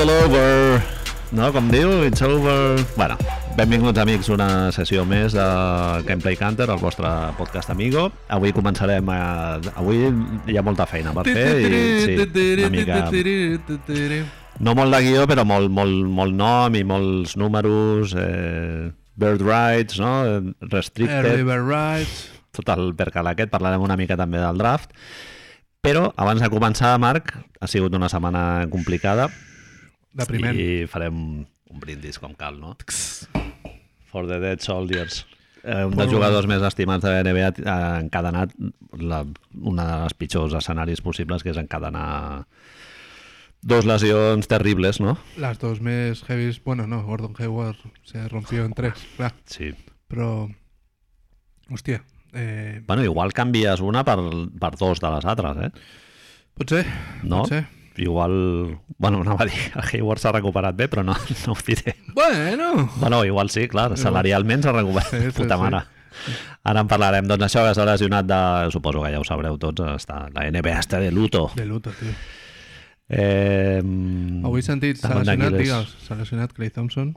all over. No, com diu, it's over. Bueno, benvinguts amics una sessió més de Gameplay Counter, el vostre podcast amigo. Avui començarem a... Avui hi ha molta feina per fer i sí, una mica... No molt de guió, però molt, molt, molt nom i molts números, eh, bird rights, no? restricted, River Rides... tot el percal aquest, parlarem una mica també del draft. Però abans de començar, Marc, ha sigut una setmana complicada Depriment. i farem un brindis com cal, no? For the Dead Soldiers. Eh, un dels jugadors més estimats de la NBA ha encadenat la, una de les pitjors escenaris possibles, que és encadenar dos lesions terribles, no? Las dos més heavies... Bueno, no, Gordon Hayward se rompió en tres, clar. Sí. Però... Hòstia, eh, Bueno, igual canvies una per, per dos de les altres, eh? potser, No? potser. Igual... Bueno, anava a dir, el Hayward s'ha recuperat bé, però no, no ho diré. Bueno, Bueno, igual sí, clar, salarialment s'ha recuperat. Sí, sí, Puta sí. mare. Ara en parlarem. Doncs això, que s'ha lesionat de... Suposo que ja ho sabreu tots, està, la NBA està de luto. de luto, tio. Eh, Avui he sentit, s'ha lesionat, digues, s'ha lesionat Clay Thompson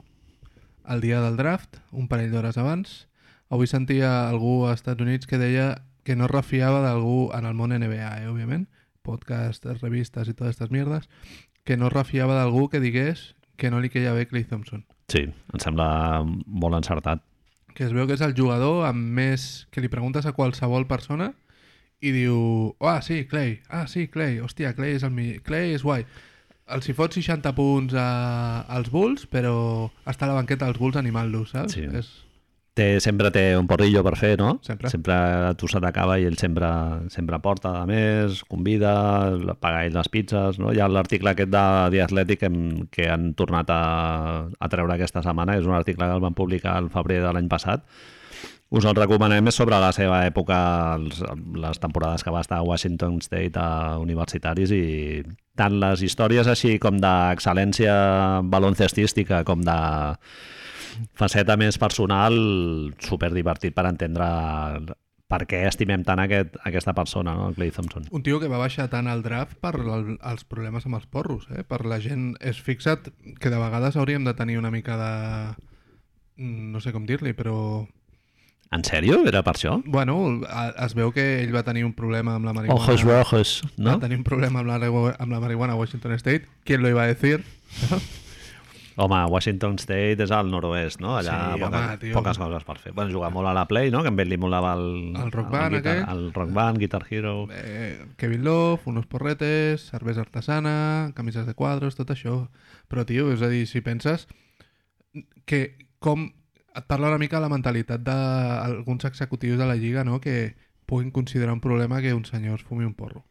el dia del draft, un parell d'hores abans. Avui sentia algú als Estats Units que deia que no refiava d'algú en el món NBA, eh, òbviament, podcast, revistes i totes aquestes mierdes, que no es refiava d'algú que digués que no li queia bé Clay Thompson. Sí, em sembla molt encertat. que es veu que és el jugador amb més... que li preguntes a qualsevol persona i diu, ah, sí, Clay, ah, sí, Clay, hòstia, Clay és el mi... Clay és guai. Els hi fot 60 punts a, als Bulls, però està a la banqueta dels Bulls animant-los, saps? Sí. És... Té, sempre té un porrillo per fer, no? Sempre. Sempre tu se t'acaba i ell sempre, sempre porta a més, convida, paga ell les pizzas, no? Hi ha l'article aquest de The Athletic que, hem- que han tornat a, a treure aquesta setmana, és un article que el van publicar el febrer de l'any passat. Us el recomanem sobre la seva època, els, les temporades que va estar a Washington State a universitaris i tant les històries així com d'excel·lència baloncestística com de faceta més personal, super divertit per entendre per què estimem tant aquest, aquesta persona, no? el Clay Thompson. Un tio que va baixar tant al draft per el, els problemes amb els porros, eh? Per la gent... És fixa't que de vegades hauríem de tenir una mica de... no sé com dir-li, però... En sèrio? Era per això? Bueno, es veu que ell va tenir un problema amb la marihuana. Ojos rojos, No? no? Va tenir un problema amb la, amb la marihuana a Washington State. ¿Quién lo iba a decir? Home, Washington State és al nord-oest, no? Allà Sí, poca, home, tio. poques coses per fer. Bueno, jugar molt a la Play, no? Que en Ben li molava el... El Rock Band guitar, aquest. El Rock Band, Guitar Hero... Eh, Kevin Love, unos porretes, cervesa artesana, camises de quadros, tot això. Però, tio, és a dir, si penses que com... Et parla una mica la mentalitat d'alguns executius de la Lliga, no?, que puguin considerar un problema que un senyor es fumi un porro.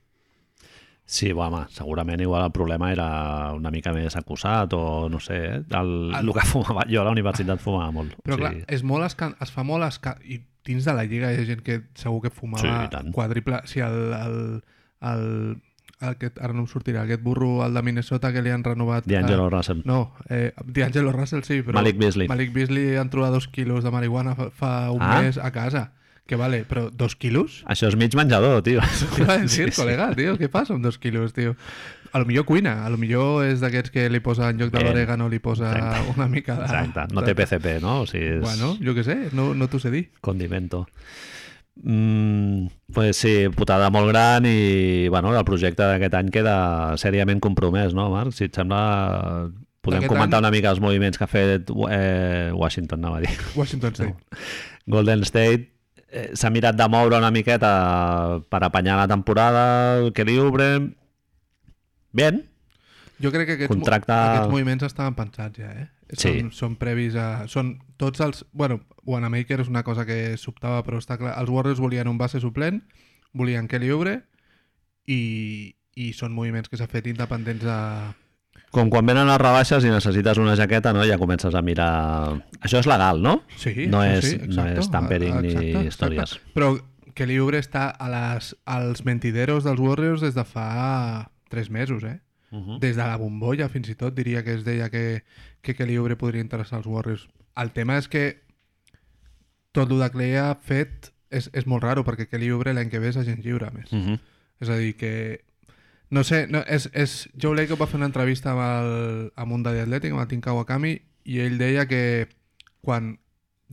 Sí, bueno, home, segurament igual el problema era una mica més acusat o no sé, eh? el, El- el que fumava, jo a la universitat fumava molt. Però, sí. clar, és molt escan... es fa molt... Esca... I dins de la Lliga hi ha gent que segur que fumava Sí, quadriple... Si el, el, el, aquest, ara no em sortirà, aquest burro, el de Minnesota, que li han renovat... D'Angelo eh, Russell. No, eh, D'Angelo Russell sí, però... Malik Beasley. Malik Beasley han trobat dos quilos de marihuana fa, fa un Ah. mes a casa. Que vale, però dos quilos? Això és mig menjador, tio. Te iba a decir, Sí, sí. colega, tio, què passa amb dos quilos, tio? A lo millor cuina, a lo millor és d'aquests que li posa en lloc de l'orégano li posa Exacte. una mica de... Exacte, no té PCP, no? O sigui, és Bueno, jo què sé, no, no t'ho sé dir. condimento. Mm, pues sí, putada molt gran i bueno, el projecte d'aquest any queda seriament compromès, no, Marc? Si et sembla, podem comentar any- una mica els moviments que ha fet eh, Washington, anava a dir. Washington State. Golden State s'ha mirat de moure una miqueta per apanyar la temporada, que li obre... Bien, Jo crec que aquests, mo- Contracte- aquests moviments estaven pensats ja, eh? Sí. Són, són previs a... Són tots els... Bueno, Wanamaker és una cosa que sobtava, però està clar. Els Warriors volien un base suplent, volien Kelly Oubre i, i són moviments que s'ha fet independents de... com quan venen les rebaixes i necessites una jaqueta, no? ja comences a mirar... Això és legal, no? Sí, No és- sí, no exacte, és tampering ni exacte, històries. Exacte. Però Kelly Oubre està a les, als mentideros dels Warriors des de fa tres mesos, eh? Uh -huh. Des de la bombolla, fins i tot, diria que es deia que, que Kelly Oubre podria interessar als Warriors. El tema és que tot el de Clay ha fet és, és molt raro, perquè Kelly Oubre l'any que ve és agent lliure, a més. Uh -huh. És a dir, que No sé, no, és, és, Joe Lacob va fer una entrevista amb, el, amb un de The Athletic, amb el Tim Kawakami, i ell deia que quan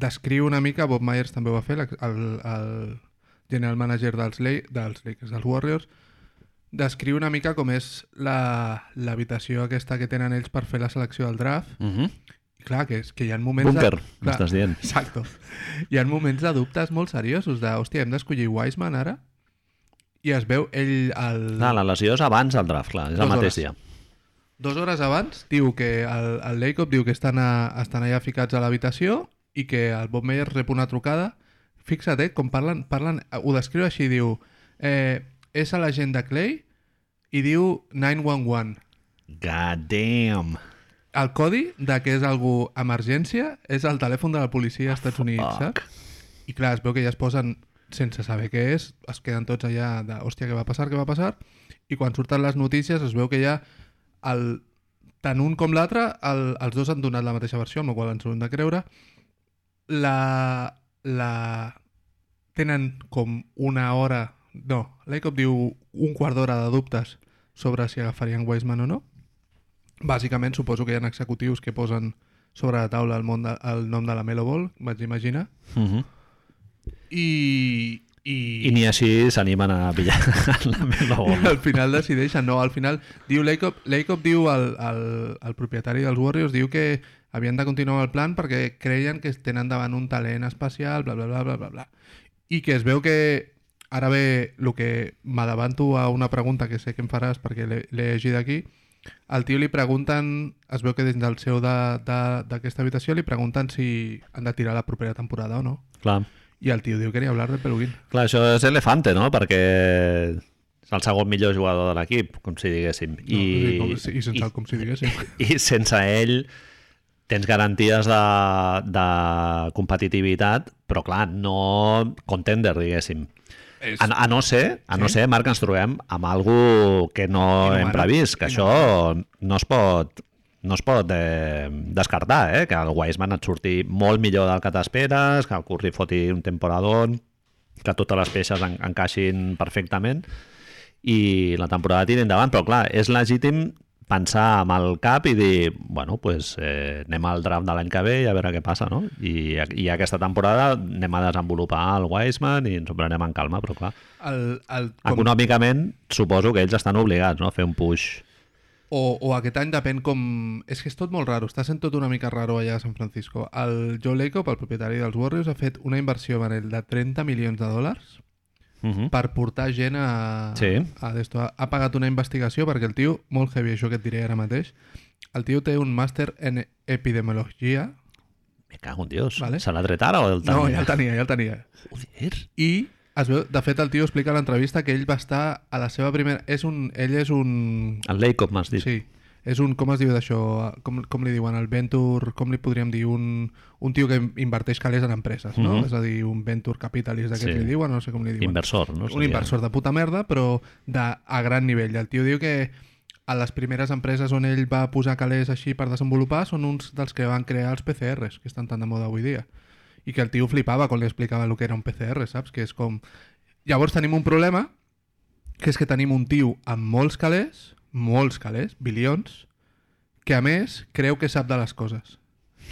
descriu una mica, Bob Myers també ho va fer, el, el general manager dels, Lay, dels Lakers, dels Warriors, descriu una mica com és la- l'habitació aquesta que tenen ells per fer la selecció del draft. Uh -huh. I clar, que, és, que hi ha moments... Clar, m'estàs dient. Exacto. Hi ha moments de dubtes molt seriosos, de, hòstia, hem d'escollir Wiseman ara? I es veu ell el... Clar, la lesió és abans del draft, clar, és el Dues mateix hores. dia. Dos hores abans diu que el, el Lacob diu que estan, a, estan allà ficats a l'habitació i que el Bob Meyer rep una trucada. Fixa't, eh, com parlen, parlen ho descriu així, diu eh, és a la gent de Clay i diu 911. God damn. El codi de que és algú emergència és el telèfon de la policia als Estats Units, saps? I clar, es veu que ja es posen sense saber què és, es queden tots allà de, hòstia, què va passar, què va passar? I quan surten les notícies es veu que ja el, tant un com l'altre, el, els dos han donat la mateixa versió, amb la qual ens hem de creure. La, la... Tenen com una hora... No, l'Ecop diu un quart d'hora de dubtes sobre si agafarien Wiseman o no. Bàsicament, suposo que hi ha executius que posen sobre la taula el, món de, el nom de la Melo Ball, vaig imaginar. Uh -huh. I... I, I ni així s'animen a pillar la meva I bola. al final decideixen, no, al final diu Lacob, Lacob diu al, al, al propietari dels Warriors diu que havien de continuar el plan perquè creien que tenen davant un talent especial, bla, bla, bla, bla, bla, bla. I que es veu que ara ve el que m'adavanto a una pregunta que sé que em faràs perquè l'he llegit aquí. Al tio li pregunten, es veu que dins del seu de- de- d'aquesta habitació li pregunten si han de tirar la propera temporada o no. Clar. I el tio diu que ni hablar de Peluguín. Clar, això és elefante, no? Perquè és el segon millor jugador de l'equip, com si diguéssim. No, I, com, si- I sense i, el com si diguéssim. i sense ell tens garanties de, de competitivitat, però clar, no contender, diguéssim. És... A, a no ser, a no Sí. ser, Marc, ens trobem amb algú que no hem Inhumana. previst, que això no es pot no es pot eh, descartar, eh? que el Wiseman et surti molt millor del que t'esperes, que el Curry foti un temporador, que totes les peces en, encaixin perfectament i la temporada tiri endavant, però clar, és legítim pensar amb el cap i dir, bueno, pues, eh, anem al draft de l'any que ve i a veure què passa, no? I, I aquesta temporada anem a desenvolupar el Wiseman i ens ho prenem en calma, però clar, El, el, com... econòmicament suposo que ells estan obligats no? a fer un push. O, o aquest any depèn com... És que és tot molt raro, està sent tot una mica raro allà a San Francisco. El Joe Lacob, el propietari dels Warriors, ha fet una inversió en ell de 30 milions de dòlars Uh -huh. per portar gent a... Sí. a d'esto. ha, ha pagat una investigació perquè el tio, molt heavy això que et diré ara mateix, el tio té un màster en epidemiologia, Me cago en Dios. Vale. Se l'ha tret ara o el no, tenia? ja el tenia, ja el tenia, Joder. i es veu, de fet el tio explica a l'entrevista que ell va estar a la seva primera... És un, ell és un... El Lacob m'has dit. Sí, és un, com es diu d'això, com, com li diuen, el venture, com li podríem dir, un, un tio que inverteix calés en empreses, no? Mhm. És a dir, un venture capitalist d'aquests Sí. li diuen, no sé com li diuen. Inversor, no? un Seria. inversor de puta merda, però de, a gran nivell. El tio diu que a les primeres empreses on ell va posar calés així per desenvolupar són uns dels que van crear els PCRs, que estan tan de moda avui dia. I que el tio flipava quan li explicava el que era un PCR, saps? Que és com... Llavors tenim un problema, que és que tenim un tio amb molts calés, molts calés, bilions, que a més creu que sap de les coses.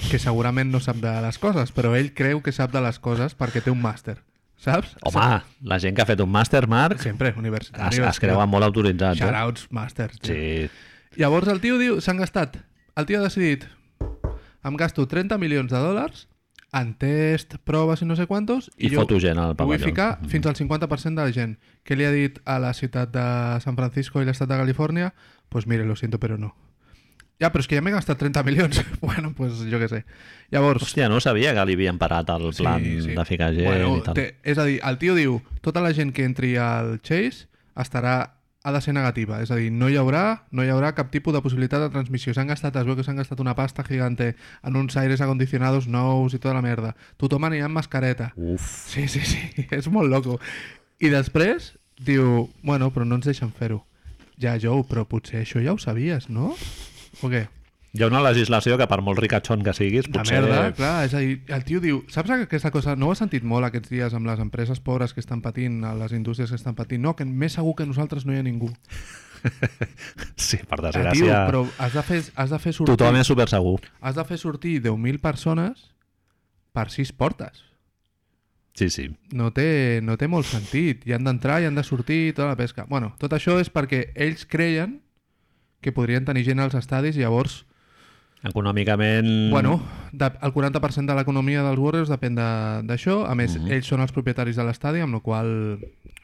Que segurament no sap de les coses, però ell creu que sap de les coses perquè té un màster, saps? Home, la gent que ha fet un màster, Marc, Sempre, es, universitari. es creuen molt autoritzats. Eh? Shoutouts, màsters. tio. Sí. Llavors el tio diu, s'han gastat, el tio ha decidit, em gasto 30 milions de dòlars en test, proves i no sé quantos, I jo foto gent al vull pavelló. ficar Mhm. fins al 50% de la gent. Què li ha dit a la ciutat de San Francisco i l'estat de Califòrnia? Pues mire, lo siento, però no. Ja, però és que ja m'he gastat 30 milions. bueno, pues jo què sé. Llavors, Hòstia, no sabia que li havien parat el plan de ficar gent bueno, i tal. té, és a dir, el tio diu tota la gent que entri al Chase estarà ha de ser negativa, és a dir, no hi haurà no hi haurà cap tipus de possibilitat de transmissió s'han gastat, es veu que s'han gastat una pasta gigante en uns aires acondicionados nous i tota la merda tothom anirà amb mascareta Uf. sí, sí, sí, és molt loco i després diu, bueno, però no ens deixen fer-ho ja, Joe, però potser això ja ho sabies, no? O què? Hi ha una legislació que per molt ricachón que siguis, potser... merda, clar, és a dir, el tio diu, saps aquesta cosa, no ho has sentit molt aquests dies amb les empreses pobres que estan patint, les indústries que estan patint, no, que més segur que nosaltres no hi ha ningú. Sí, per Ah, tio, desgràcia, però has de fer, has de fer sortir, tothom és super segur. has de fer sortir 10.000 persones per 6 portes. Sí, sí. No té, no té molt sentit. Hi han d'entrar, hi han de sortir, tota la pesca. Bueno, tot això és perquè ells creien que podrien tenir gent als estadis i llavors, Econòmicament... bueno, de, el 40% de l'economia dels Warriors depèn de- d'això. A més, Mhm. ells són els propietaris de l'estadi, amb la qual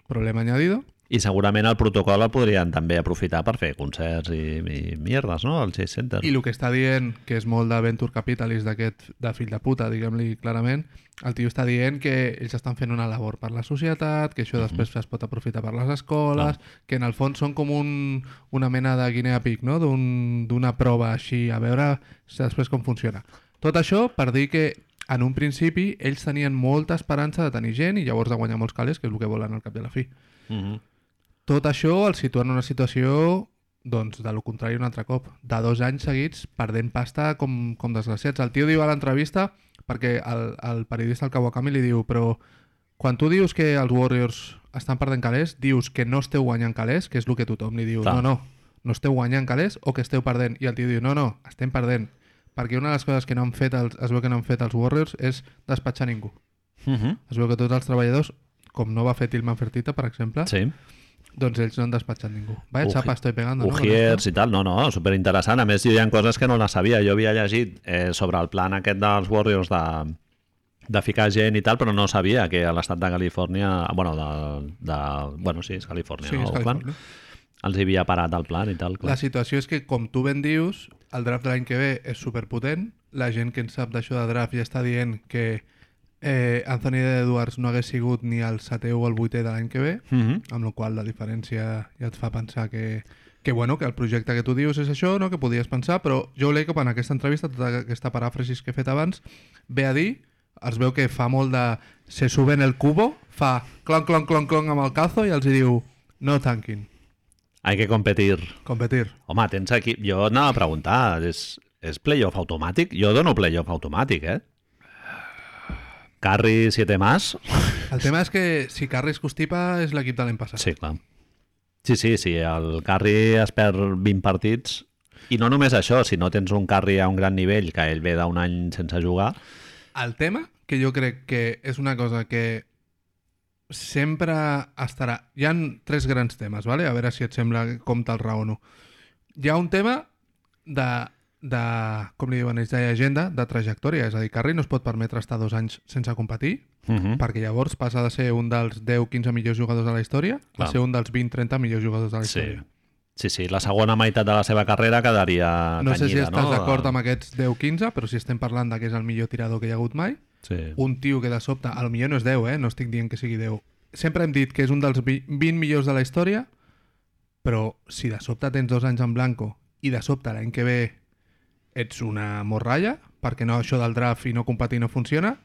problema añadido. I segurament el protocol el podrien també aprofitar per fer concerts i, i mierdes, no? Al Chase Center. I el que està dient, que és molt de venture capitalist d'aquest, de fill de puta, diguem-li clarament, el tio està dient que ells estan fent una labor per la societat, que això després es pot aprofitar per les escoles, que en el fons són com un, una mena de Guinea Pig, no? d'un- d'una prova així, a veure si després com funciona. Tot això per dir que en un principi ells tenien molta esperança de tenir gent i llavors de guanyar molts calés, que és el que volen al cap de la fi. Mhm. Tot això el situa en una situació doncs, de lo contrari un altre cop. De dos anys seguits perdent pasta com, com desgraciats. El tio diu a l'entrevista, perquè el, el periodista, el Kawakami, li diu però quan tu dius que els Warriors estan perdent calés, dius que no esteu guanyant calés, que és el que tothom li diu. Clar. No, no, no esteu guanyant calés o que esteu perdent. I el tio diu, no, no, estem perdent. Perquè una de les coses que no han fet els, es veu que no han fet els Warriors és despatxar ningú. Mhm. Es veu que tots els treballadors, com no va fer Tilman Fertita, per exemple, Sí. Doncs ells no han despatxat ningú. Vaya Uji- xapa estoy pegando, no? Ujiers esto. i tal, no, no, superinteressant. A més, hi ha coses que no les sabia. Jo havia llegit eh, sobre el plan aquest dels Warriors de, de ficar gent i tal, però no sabia que a l'estat de Califòrnia, bueno, de, de, bueno, sí, és Califòrnia, Sí, no? és Califòrnia. els hi havia parat el plan i tal. La Clar. situació és que, com tu ben dius, el draft de l'any que ve és superpotent. La gent que en sap d'això de draft ja està dient que eh, Anthony Edwards no hagués sigut ni el setè o el vuitè de l'any que ve, Mhm. amb la qual la diferència ja et fa pensar que, que, bueno, que el projecte que tu dius és això, no? que podies pensar, però Joe Lacob en aquesta entrevista, tota aquesta paràfrasis que he fet abans, ve a dir, es veu que fa molt de... Se sube en el cubo, fa clon, clon, clon, clon amb el calzo i els hi diu no tanking, Hay que competir. competir. Home, tens aquí... Jo anava a preguntar, és, és playoff automàtic? Jo dono playoff automàtic, eh? Carry 7 más? El tema és que si Carri es constipa és l'equip de l'any passat. Sí, clar. Sí, sí, sí, el Carry es perd 20 partits i no només això, si no tens un Carry a un gran nivell, que ell ve d'un any sense jugar, El tema, que jo crec que és una cosa que sempre estarà... Hi han tres grans temes, vale? a veure si et sembla com te'l raono. Hi ha un tema de, de com li diuen ells, d'agenda, de trajectòria. És a dir, Carri no es pot permetre estar dos anys sense competir, uh -huh. perquè llavors passa de ser un dels 10-15 millors jugadors de la història Clar. a ser un dels 20-30 millors jugadors de la sí. història. sí, sí, la segona meitat de la seva carrera quedaria No sé si estàs no? d'acord amb aquests 10-15, però si estem parlant de que és el millor tirador que hi ha hagut mai, Sí. un tio que de sobte, al millor no és 10, eh? no estic dient que sigui 10. Sempre hem dit que és un dels vi- 20 millors de la història, però si de sobte tens dos anys en blanco i de sobte l'any que ve ets una morralla, perquè no això del draft i no competir no funciona,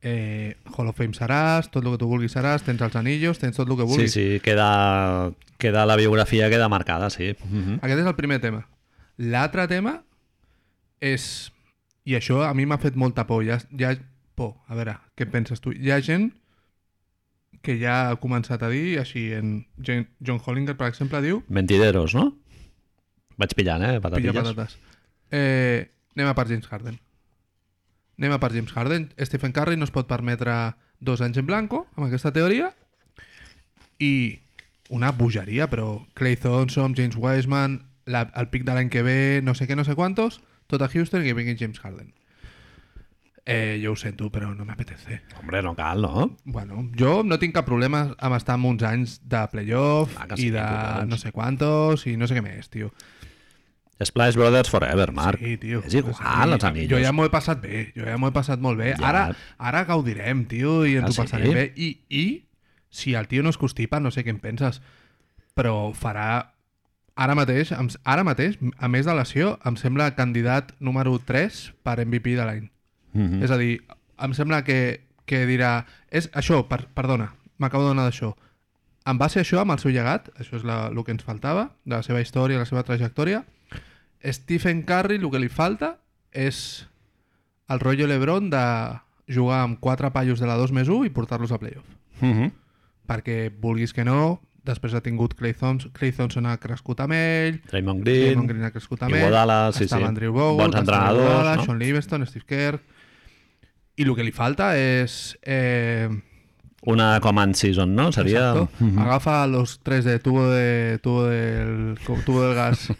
eh, Hall of Fame seràs, tot el que tu vulguis seràs, tens els anillos, tens tot el que Sí, vulguis. sí, queda, queda la biografia queda marcada, sí. Uh -huh. Aquest és el primer tema. L'altre tema és... I això a mi m'ha fet molta por. Hi ha por. A veure, què en penses tu? Hi ha gent que ja ha començat a dir, així, en John Hollinger, per exemple, diu Mentideros, no? Vaig pillant, eh? pilla Patatilles. patates. Eh, anem a per James Harden. Anem a per James Harden. Stephen Curry no es pot permetre dos anys en blanco, amb aquesta teoria, i una bogeria, però Clay Thompson, James Wiseman, la, el pic de l'any que ve, no sé què, no sé quantos, tot a Houston i que vingui James Harden. Eh, jo ho sento, però no m'apetece. Hombre, no cal, no? Bueno, jo no tinc cap problema amb estar en uns anys de playoff Ah, sí, i de no sé quantos i no sé què més, tio. Splash Brothers Forever, Marc. Sí, tio. És igual, els anillos. Jo ja m'ho he passat bé, jo ja m'ho he passat molt bé. Ja. Ara, ara gaudirem, tio, i ens Ah, ho sí? passarem bé. I, I si el tio no es constipa, no sé què en penses, però farà... Ara mateix, ara mateix, a més de lesió, em sembla candidat número 3 per MVP de l'any. Mhm. És a dir, em sembla que, que dirà... És això, per, perdona, m'acabo de donar d'això. En base a això, amb el seu llegat, això és la, el que ens faltava, de la seva història, la seva trajectòria, Stephen Curry el que li falta és el rotllo LeBron de jugar amb quatre pallos de la 2 més 1 i portar-los a playoff. Mhm. Perquè, vulguis que no, després ha tingut Clay Thompson, Clay Thompson ha crescut amb ell, Draymond Green, Draymond Green ha crescut amb ell, Iguodala, sí, estava sí. Andrew Bogut, Bons entrenadors, Iguodala, no? Sean Livingston, Steve Kerr... I el que li falta és... Eh, una command season, no? Seria... Exacto. Agafa los tres de tubo de tubo del tubo del gas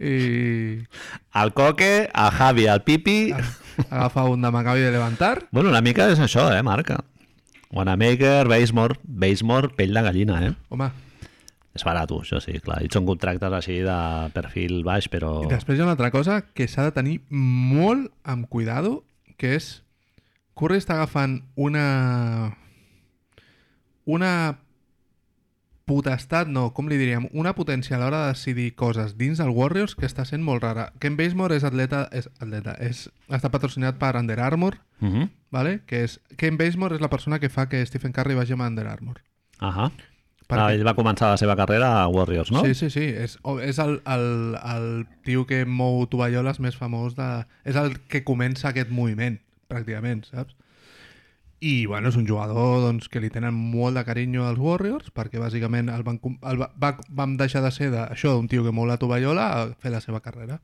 y Al Coque, a Javi, al Pipi... agafa un de Maccabi de levantar. Bueno, una mica és això, eh, Marca? Wanamaker, Basemore, Basemore, pell de gallina, eh? Home, És barat, això sí, clar. I són contractes així de perfil baix, però... i després hi ha una altra cosa que s'ha de tenir molt amb cuidado, que és Curry està agafant una una potestat, no, com li diríem, una potència a l'hora de decidir coses dins del Warriors que està sent molt rara. Ken Basemore és atleta, és atleta, és, està patrocinat per Under Armour, Uh -huh. ¿vale? Que és Ken Basemore és la persona que fa que Stephen Curry vagi amb Under Armour. Ahà. Per Ah, què? ell va començar la seva carrera a Warriors, no? Sí, sí, sí. És, és el, el, el tio que mou tovalloles més famós de... És el que comença aquest moviment, pràcticament, saps? I, bueno, és un jugador doncs, que li tenen molt de carinyo als Warriors, perquè bàsicament el van, el va, va, vam deixar de ser de, això d'un tio que mou la tovallola a fer la seva carrera.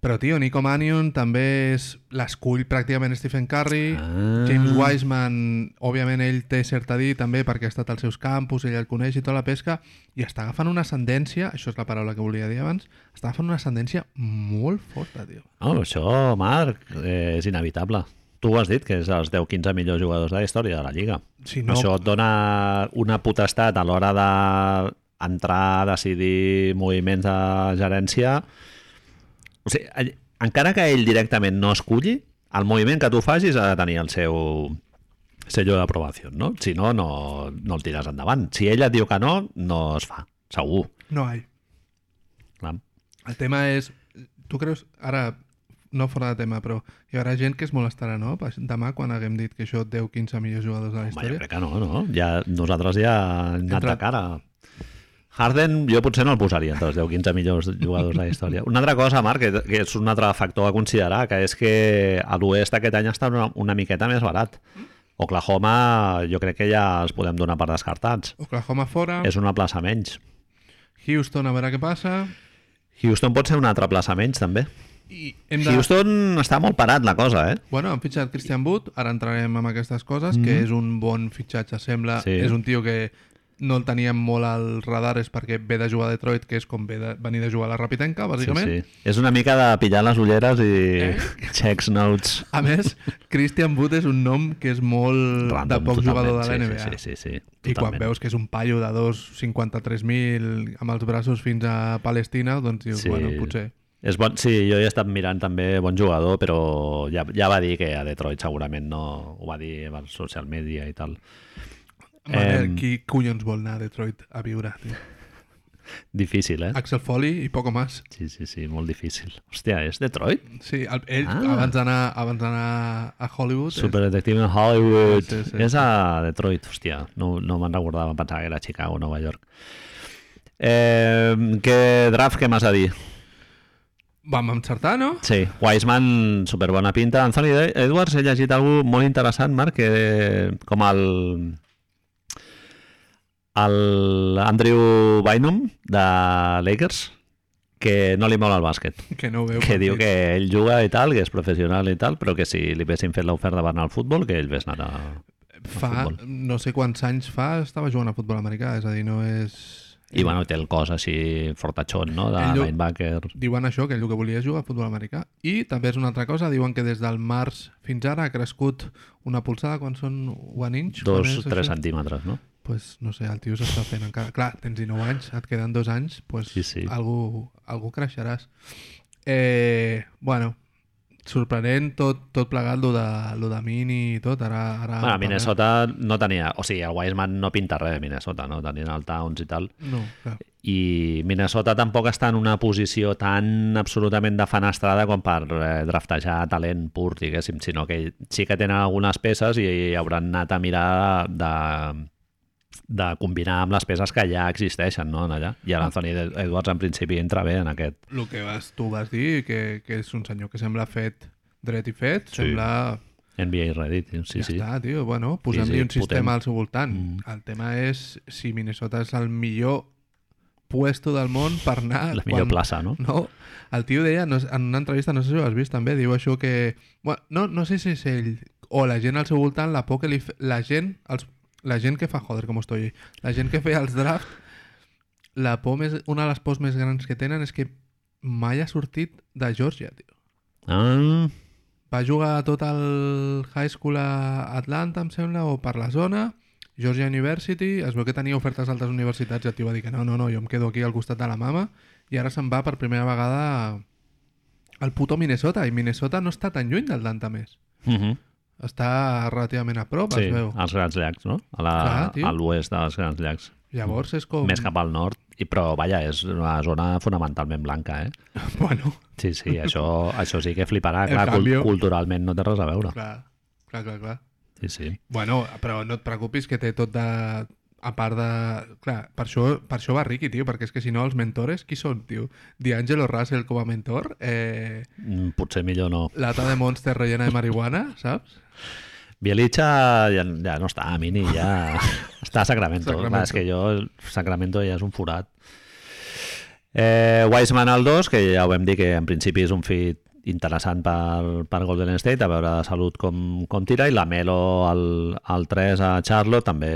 Però, tio, Nico Mannion també és l'escull pràcticament Stephen Curry. Ah. James Wiseman, òbviament ell té cert a dir també perquè ha estat als seus campus, ell el coneix i tota la pesca, i està agafant una ascendència, això és la paraula que volia dir abans, està agafant una ascendència molt forta, tio. No, això, Marc, eh, és inevitable. Tu ho has dit, que és els 10-15 millors jugadors de la història de la Lliga. Si no, Això et dona una potestat a l'hora d'entrar decidir moviments de gerència. O sigui, encara que ell directament no esculli, el moviment que tu facis ha de tenir el seu sello d'aprovació, no? Si no, no, no el tires endavant. Si ell et diu que no, no es fa, segur. no hay. Clar. El tema és, tu creus, ara, no fora de tema, però hi haurà gent que es molestarà, no? Demà, quan haguem dit que això 10-15 millors jugadors de la Home, jo història. crec que no, no? Ja, nosaltres ja hem anat Entra- de cara. Harden jo potser no el posaria entre els 10-15 millors jugadors de la història. Una altra cosa, Marc, que, que és un altre factor a considerar, que és que a l'oest aquest any està una, una miqueta més barat. Oklahoma jo crec que ja els podem donar per descartats. Oklahoma fora, És una plaça menys. Houston a veure què passa, Houston pot ser una altra plaça menys, també. I hem de... Houston està molt parat, la cosa, eh? Bueno, han fitxat Christian Wood, ara entrarem amb aquestes coses, mm -hmm. que és un bon fitxatge, sembla. Sí. És un tio que no el teníem molt al radar, és perquè ve de jugar a Detroit, que és com ve de, venir de jugar a la Rapitenca, bàsicament. Sí, sí. És una mica de pillar les ulleres i Eh? checks notes A més, Christian Wood és un nom que és molt random. de poc totalment. jugador de la sí, NBA. Sí, sí, sí, sí, I quan veus que és un paio de 2,53.000 amb els braços fins a Palestina, doncs dius, Sí. bueno, potser... És bon, sí, jo he estat mirant també bon jugador, però ja, ja va dir que a Detroit segurament no ho va dir per social media i tal. Manel, Em. qui collons vol anar a Detroit a viure, tio? Difícil, eh? Axel Foley i poco más. Sí, sí, sí, molt difícil. Hòstia, és Detroit? Sí, el, ell, Ah. abans d'anar abans d'anar a Hollywood... és- Superdetective in Hollywood. Sí, sí, és a Detroit, hòstia. No, no me'n recordava, pensava que era Chicago o Nova York. Eh, què draft, què m'has a dir? Vam encertar, no? Sí, Wiseman, superbona pinta. Anthony Edwards, he llegit alguna molt interessant, Marc, que com el el Andrew Bynum de Lakers que no li mola el bàsquet Que no veu. que diu que ell juga i tal, que és professional i tal, però que si li haguessin fet l'oferta per anar al futbol, que ell ves anar a... Fa, futbol. no sé quants anys fa, estava jugant a futbol americà, és a dir, no és... I bueno, té el cos així fortachón, no?, de diu- linebacker. Diuen això, que ell el que volia és jugar a futbol americà. I també és una altra cosa, diuen que des del març fins ara ha crescut una polsada quan són one inch. Dos, és tres això? centímetres, no? pues, no sé, el tio s'està fent encara... Clar, tens 19 anys, et queden dos anys, pues, Sí, sí. Algú, algú creixeràs. Eh, bueno, sorprenent tot, tot plegat, lo de, lo de Mini i tot, ara... ara Bueno, parlem. Minnesota no tenia... O sigui, el Wiseman no pinta res de Minnesota, no? Tenien el Towns i tal. No, clar. I Minnesota tampoc està en una posició tan absolutament defenestrada com per eh, draftejar talent pur, diguéssim, sinó que sí que tenen algunes peces i hauran anat a mirar de, de combinar amb les peces que ja existeixen no, en allà. I l'Anthony Edwards en principi entra bé en aquest. El que vas, tu vas dir, que, que és un senyor que sembla fet dret i fet, Sí. sembla... NBA Reddit, sí, ja sí. està, tio. Bueno, posem-li sí, un sistema potent. al seu voltant. Mm. El tema és si Minnesota és el millor puesto del món per anar... La millor plaça, no? No, el tio deia, no, en una entrevista, no sé si ho has vist també, diu això que... Bueno, no, no sé si és ell o la gent al seu voltant, la por que li... fe- La gent, els, la gent que fa... Joder, com estoy. La gent que feia els draft, la por més, una de les pors més grans que tenen és que mai ha sortit de Georgia, tio. Ah, Va jugar tot el high school a Atlanta, em sembla, o per la zona, Georgia University, es veu que tenia ofertes d'altres universitats i el tio va dir que no, no, no, jo em quedo aquí al costat de la mama i ara se'n va per primera vegada al puto Minnesota i Minnesota no està tan lluny d'Atlanta més. uh -huh. Està relativament a prop, sí, es veu. als Grans Llacs, no? A la, Clar, tio. a l'oest dels Grans Llacs. Llavors és com... Més cap al nord, i però, vaja, és una zona fonamentalment blanca, eh? Bueno, Sí, sí, això, això sí que fliparà. El Clar, canvio. culturalment no té res a veure. clar, clar, clar, clar. Sí, sí. Bueno, però no et preocupis que té tot de... A part de... Clar, per això, per això va Ricky, tio, perquè és que si no els mentores, qui són, tio? D'Angelo Russell com a mentor? Eh, Mm, Potser millor no. lata de Monster rellena de marihuana, saps? Bielicha ja, ja no està a Mini, ja està a Sacramento. Sacramento. Clar, és que jo, Sacramento ja és un forat. Eh, Wiseman al 2, que ja ho vam dir que en principi és un fit interessant per, per Golden State, a veure de salut com, com tira, i la Melo al, al 3 a Charlotte, també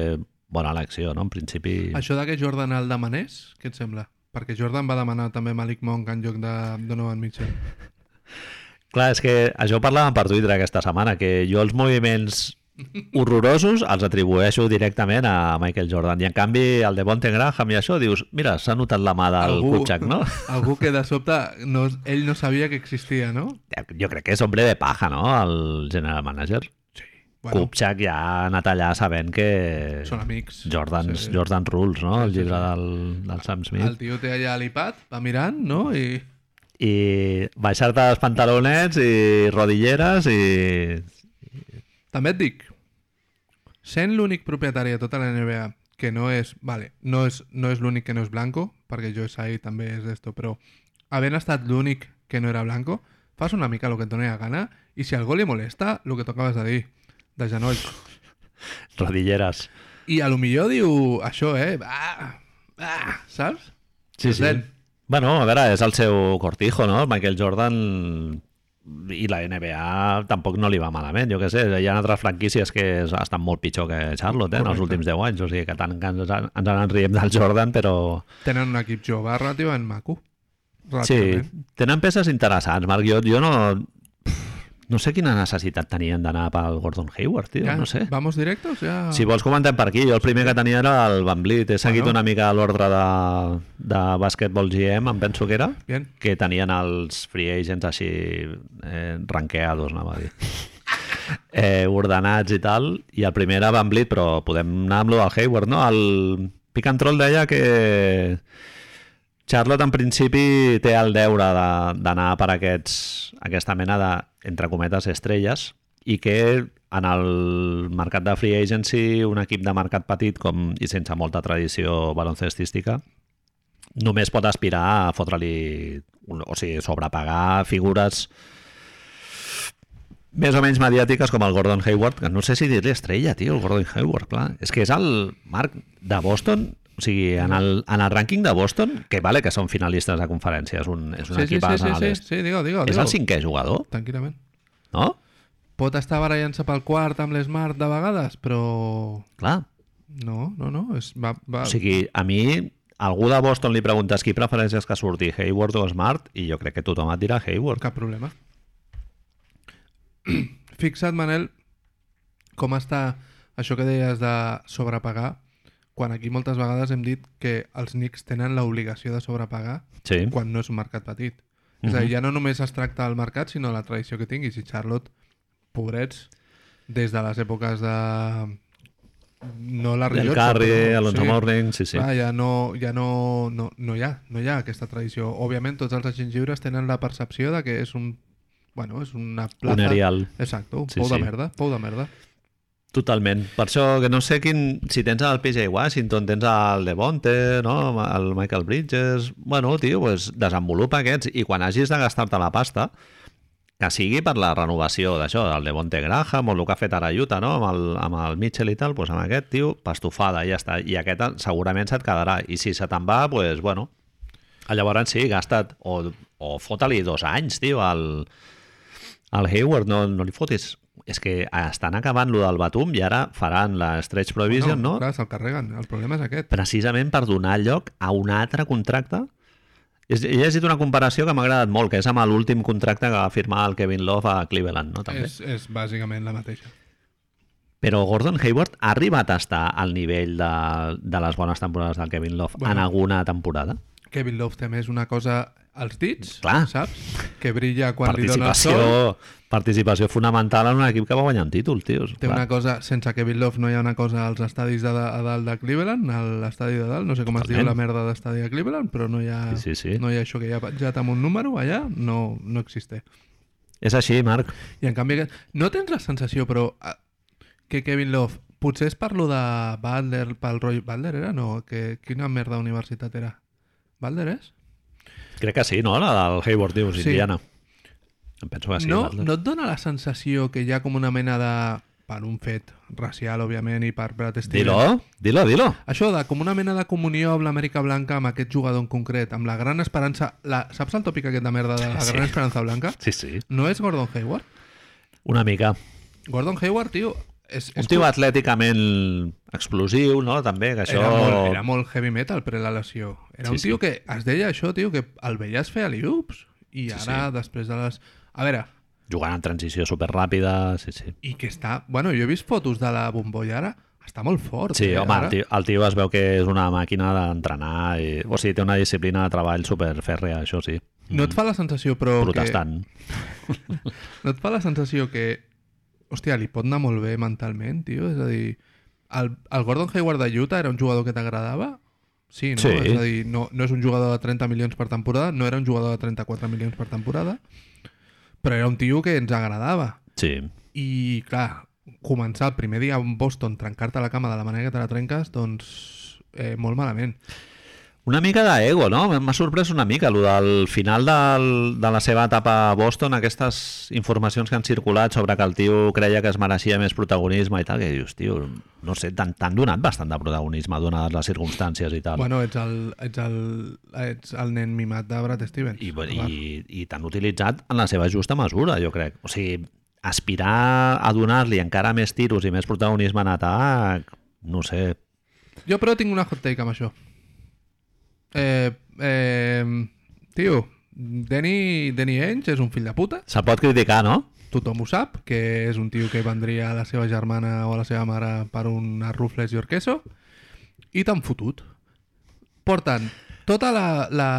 bona elecció, no? En principi... Això de que Jordan el demanés, què et sembla? Perquè Jordan va demanar també Malik Monk en lloc de Donovan Mitchell. Clar, és que això ho parlàvem per Twitter aquesta setmana, que jo els moviments horrorosos els atribueixo directament a Michael Jordan. I en canvi, el de Bonte Graham i això, dius, mira, s'ha notat la mà del Kutxak, no? algú que de sobte no, ell no sabia que existia, no? Jo crec que és hombre de paja, no?, el general manager. Bueno. Kupchak ja ha anat allà sabent que Són amics. Jordan's, Sí. Jordan Rules, no?, el llibre del, del Sam Smith. El tio té allà l'iPad, va mirant, no? I I baixar-te els pantalonets i rodilleres i... també et dic, sent l'únic propietari de tota la NBA que no és, vale, no és, no és l'únic que no és blanco, perquè Joe Tsai també és d'esto, però havent estat l'únic que no era blanco, fas una mica el que et doni la gana i si algú li molesta, el que tu acabes de dir, de genolls. Rodilleres. I a lo millor diu això, eh? Ah, ah, saps? Sí, sí. Bueno, a veure, és el seu cortijo, no? El Michael Jordan i la NBA tampoc no li va malament, jo què sé, hi ha altres franquícies que estan molt pitjor que Charlotte eh, en els últims 10 anys, o sigui que tant que ens, ens en riem del Jordan, però Tenen un equip jove relativament maco. sí, Relativament. tenen peces interessants, Marc, jo, jo no no sé quina necessitat tenien d'anar pel Gordon Hayward, tio, Ja, no sé. Vamos directos? Ja... Si vols comentem per aquí, jo el primer que tenia era el Van Vliet, he seguit Bueno. una mica l'ordre de, de bàsquetbol GM, em penso que era, Bien. que tenien els free agents així eh, ranqueados, anava a dir. eh, ordenats i tal, i el primer era Van Vliet, però podem anar amb lo del Hayward, no? El Pick and Troll deia que Charlotte en principi té el deure de- d'anar per aquests, aquesta mena de, entre cometes, estrelles i que en el mercat de free agency un equip de mercat petit com, i sense molta tradició baloncestística només pot aspirar a fotre-li o sigui, sobrepagar figures més o menys mediàtiques com el Gordon Hayward, que no sé si dir-li estrella, tio, el Gordon Hayward, clar. És que és el Marc de Boston, o sigui, en el, en el rànquing de Boston, que vale que són finalistes de conferència, és un, és un Sí, sí, equip sí, sí, a sí, l'est. sí, digue digue És el cinquè jugador, Tranquil·lament. no? Pot estar barallant-se pel quart amb l'Smart de vegades, però... Clar. No, no, no. És, va, va... O sigui, a mi, algú de Boston li preguntes qui prefereixes que surti, Hayward o Smart, i jo crec que tothom et dirà Hayward. Cap problema. Fixa't, Manel, com està això que deies de sobrepagar, quan aquí moltes vegades hem dit que els Knicks tenen l'obligació de sobrepagar Sí. quan no és un mercat petit. És a dir, ja no només es tracta del mercat, sinó la tradició que tinguis. I Charlotte, pobrets, des de les èpoques de... No la El Rillotto, Carri, però- Alonso sí. Morning, sí, sí. Clar, ja no, ja no, no, no, hi ha, no hi ha aquesta tradició. Òbviament, tots els agents lliures tenen la percepció de que és un... Bueno, és una plaça... Un aerial. Exacte, un Sí, pou de sí. merda, pou de merda. Totalment. Per això que no sé quin... Si tens el PJ Washington, tens el Devonte, no? el Michael Bridges... Bueno, tio, pues desenvolupa aquests i quan hagis de gastar-te la pasta, que sigui per la renovació d'això, del Devonte Graham o el que ha fet ara Utah, no? amb, el, amb el Mitchell i tal, doncs amb aquest, tio, pastofada, ja està. I aquest segurament se't quedarà. I si se te'n va, doncs, bueno, llavors sí, gasta't, o, o fota-li dos anys, tio, al, al Hayward, no, no li fotis és que estan acabant lo del Batum i ara faran la stretch provision, no? no? Clar, se'l carreguen. El problema és aquest. Precisament per donar lloc a un altre contracte he llegit una comparació que m'ha agradat molt, que és amb l'últim contracte que va firmar el Kevin Love a Cleveland, no? També. És, és bàsicament la mateixa. Però Gordon Hayward ha arribat a estar al nivell de, de les bones temporades del Kevin Love Bueno. en alguna temporada? Kevin Love té més una cosa als dits, Clar. saps? Que brilla quan li dona el sol. participació, fonamental en un equip que va guanyant títols, tios. Té una cosa, sense Kevin Love no hi ha una cosa als estadis de, a dalt de Cleveland, a l'estadi de dalt, no sé com es diu Totalment. la merda d'estadi de Cleveland, però no hi ha, Sí, sí, sí. no hi ha això que hi ha penjat amb un número allà, no, no existe. És així, Marc. I en canvi, no tens la sensació, però, eh, que Kevin Love, potser és per lo de Butler, pel Roy Butler era? No, que, quina merda universitat era? Butler és? Crec que sí, no? La del Hayward, dius, Sí. Indiana. Em penso que sí. no, no et dona la sensació que hi ha com una mena de... per un fet racial, òbviament, i per Brad Stevens. Dilo, dilo, dilo. Això de com una mena de comunió amb l'Amèrica Blanca, amb aquest jugador en concret, amb la gran esperança... La, saps el tòpic aquest de merda de la Sí. gran esperança blanca? Sí, sí. No és Gordon Hayward? Una mica. Gordon Hayward, tio... És, Un és tio atlèticament explosiu, no? També, que això... Era, molt, era molt heavy metal pre la lesió. Era Sí, un tio sí. que es deia això, tio, que el veies fer aliups. I Sí, ara, després de les... A veure, Jugant en transició superràpida, sí, sí. i que està... Bueno, jo he vist fotos de la bombolla ara, està molt fort. Sí, eh, home, ara. el tio, el tio es veu que és una màquina d'entrenar, i... o sigui, té una disciplina de treball superfèrrea, això sí. No et fa la sensació, però... Protestant. Que... No et fa la sensació que... Hòstia, li pot anar molt bé mentalment, tio? És a dir, el, el Gordon Hayward de Utah era un jugador que t'agradava? Sí, no? Sí. És a dir, no, no és un jugador de 30 milions per temporada, no era un jugador de 34 milions per temporada, però era un tio que ens agradava. Sí. I, clar, començar el primer dia a Boston, trencar-te la cama de la manera que te la trenques, doncs eh, molt malament. Una mica d'ego, no? M'ha sorprès una mica, el del final del, de la seva etapa a Boston, aquestes informacions que han circulat sobre que el tio creia que es mereixia més protagonisme i tal, que dius, tio, no sé, t'han donat bastant de protagonisme donades les circumstàncies i tal. Bueno, ets el, ets el, ets el nen mimat de Brad Stevens. I, Clar. i, i t'han utilitzat en la seva justa mesura, jo crec. O sigui, aspirar a donar-li encara més tiros i més protagonisme en atac, no sé. Jo però tinc una hot take amb això. Eh, eh, tio, Danny, Danny Ainge és un fill de puta, Se'l pot criticar, no? tothom ho sap, que és un tio que vendria a la seva germana o a la seva mare per una rufles i orqueso, i t'han fotut. Porten tota la... la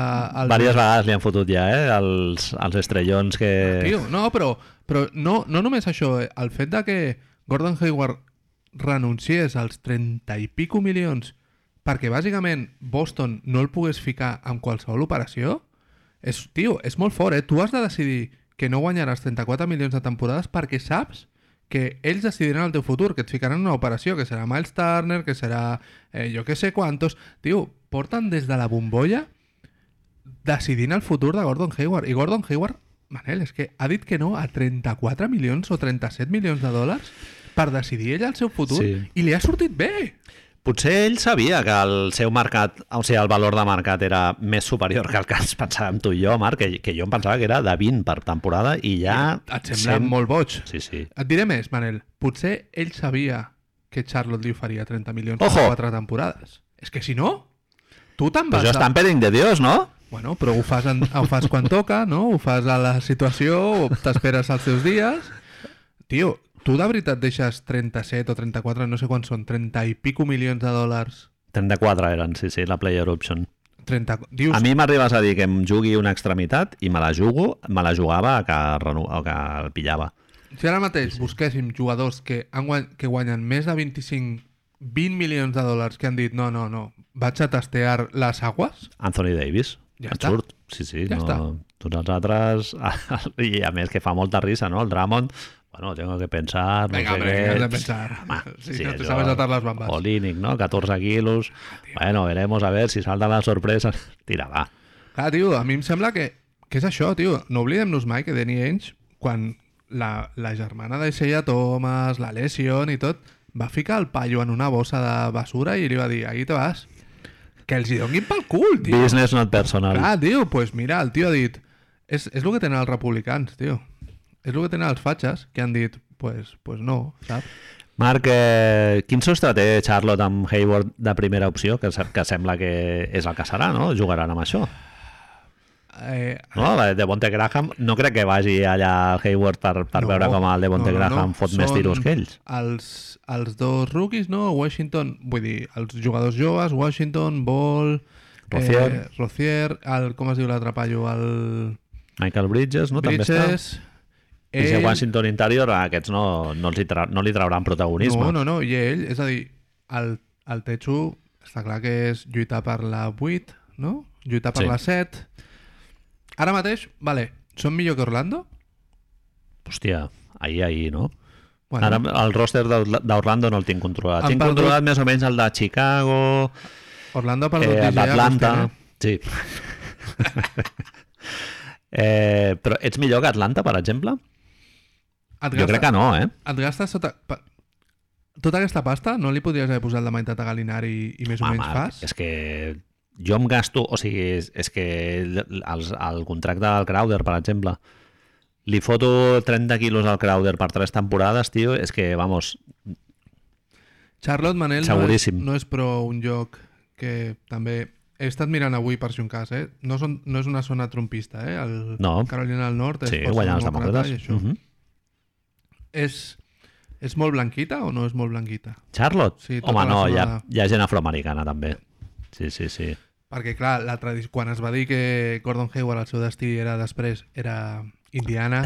el... Vàries vegades li han fotut ja, eh? Els, els estrellons que... Tio, no, però, però no, no només això, eh? el fet de que Gordon Hayward renunciés als 30 i pico milions perquè bàsicament Boston no el pogués ficar amb qualsevol operació, és, tio, és molt fort, eh? Tu has de decidir que no guanyaràs 34 milions de temporades perquè saps que ells decidiran el teu futur, que et ficaran una operació, que serà Miles Turner, que serà eh, jo que sé quantos... Tio, porten des de la bombolla decidint el futur de Gordon Hayward. I Gordon Hayward, Manel, és que ha dit que no a 34 milions o 37 milions de dòlars per decidir ell el seu futur Sí. i li ha sortit bé. Potser ell sabia que el seu mercat, o sigui, el valor de mercat era més superior que el que ens pensàvem tu i jo, Marc, que, que jo em pensava que era de 20 per temporada i ja... Et sembla sent- molt boig. Sí, sí. Et diré més, Manel. Potser ell sabia que Charlotte li oferia 30 milions Ojo! per quatre temporades. És que si no, tu te'n Però vas... això a- està en peding de Dios, no? Bueno, però ho fas, en, ho fas quan toca, no? Ho fas a la situació, t'esperes els teus dies. Tio, tu de veritat deixes 37 o 34, no sé quants són, 30 i pico milions de dòlars 34 eren, sí, sí, la player option. 30... Dius, A mi m'arribes a dir que em jugui una extremitat i me la jugo, me la jugava que, reno... que el pillava. si ara mateix busquéssim jugadors que, han guany... que guanyen més de 25, 20 milions de dòlars que han dit no, no, no, vaig a testear les aguas, Anthony Davis. Ja et està. surt. Sí, sí. Ja no... està. Tots els altres... I a més que fa molta risa, no? El Drummond, bueno, tengo que pensar... No Venga, sé hombre, què. que has de pensar. Home, Sí, no te sabes atar las bambas. Olinic, ¿no? 14 kilos. bueno, veremos a ver si saltan las sorpresas. Tira, va. Clar, tio, a mi em sembla que, que és això, tio. No oblidem-nos mai que Danny Ainge, quan la, la germana de Sheia Thomas, la Lesion i tot, va ficar el paio en una bossa de basura i li va dir, ahí te vas. Que els hi donguin pel cul, tio. Business not personal. Clar, tio, pues mira, el tio ha dit... És, és el que tenen els republicans, tio. És el que tenen els fatxes, que han dit, pues, pues no, saps? Marc, eh, quin sostre té Charlotte amb Hayward de primera opció? Que, que sembla que és el que serà, no? Jugaran amb això. Eh, No? La de Bonte Graham, no crec que vagi allà al Hayward per, per no, veure com el de Bonte no, no, Graham no. fot més Són tiros que ells. Els, els dos rookies, no? Washington, vull dir, els jugadors joves, Washington, Ball, Rozier. eh, Rozier el, com es diu l'altre paio? El Michael Bridges, no? També està. I si Washington Interior, a aquests no, no, els hi tra no li trauran protagonisme. No, no, no, i ell, és a dir, el, el Techu està clar que és lluitar per la 8, no? Lluitar per Sí. la 7. Ara mateix, vale, són millor que Orlando? Hòstia, ahir, ahir, no? Bueno, Ara el roster d'Or- d'Orlando no el tinc controlat. Tinc perdut- controlat més o menys el de Chicago, Orlando ha perdut eh, d'Atlanta... Agustín, Sí. eh, però ets millor que Atlanta, per exemple? Et Jo crec que no, eh? Et gastes sota... pa- Tota aquesta pasta no li podries haver posat la meitat a Galinari i més o Home, menys fas? és que jo em gasto... O sigui, és, és que els, el contracte del Crowder, per exemple, li foto 30 quilos al Crowder per tres temporades, tio, és que, vamos, Charlotte Manel no és, no és pro un lloc que també... He estat mirant avui per si un cas, eh? No, són, no és una zona trumpista, eh? El No. Carolina del Nord és sí, guanyant els demòcrates. i això. Mhm. És, és molt blanquita o no és molt blanquita? Charlotte? Sí, tota Home, no, hi ha, hi ha gent afroamericana, també. Sí, sí, sí. Perquè, clar, la tradició, quan es va dir que Gordon Hayward, el seu destí era després, era Indiana,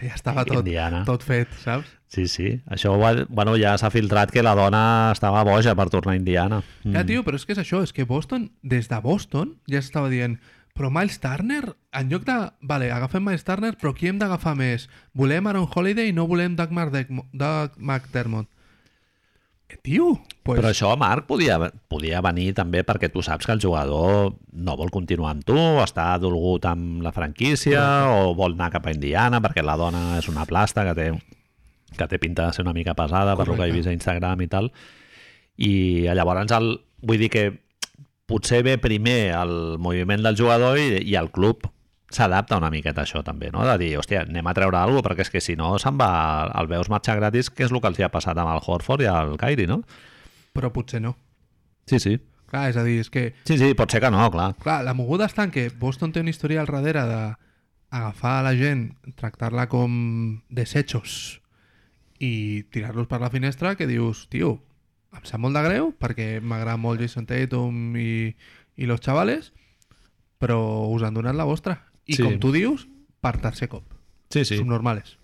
ja estava tot, Indiana. tot fet, saps? Sí, sí. Això va- bueno, ja s'ha filtrat que la dona estava boja per tornar a Indiana. Mm. Ja, tio, però és que és això, és que Boston, des de Boston, ja s'estava dient però Miles Turner, en lloc de... Vale, agafem Miles Turner, però qui hem d'agafar més? Volem Aaron Holiday i no volem Doug, Mardec- Doug McDermott. Eh, tio, pues, Però això, Marc, podia, podia venir també perquè tu saps que el jugador no vol continuar amb tu, està dolgut amb la franquícia o vol anar cap a Indiana perquè la dona és una plasta que té, que té pinta de ser una mica pesada per lo que he Correcte. vist a Instagram i tal. I llavors el, vull dir que potser ve primer el moviment del jugador i, i el club s'adapta una miqueta a això també, no? De dir, hòstia, anem a treure alguna cosa, perquè és que si no se'n va... El veus marxar gratis, que és el que els hi ha passat amb el Horford i el Kyrie, no? però potser no. Sí, sí. Clar, és a dir, és que Sí, sí, pot ser que no, clar. Clar, la moguda està en que Boston té una història al darrere de agafar a la gent, tractar-la com desechos i tirar-los per la finestra que dius, tio, em sap molt de greu perquè m'agrada molt Jason Tatum i, i los chavales, però us han donat la vostra. I Sí. com tu dius, per tercer cop. Sí, sí. Subnormales.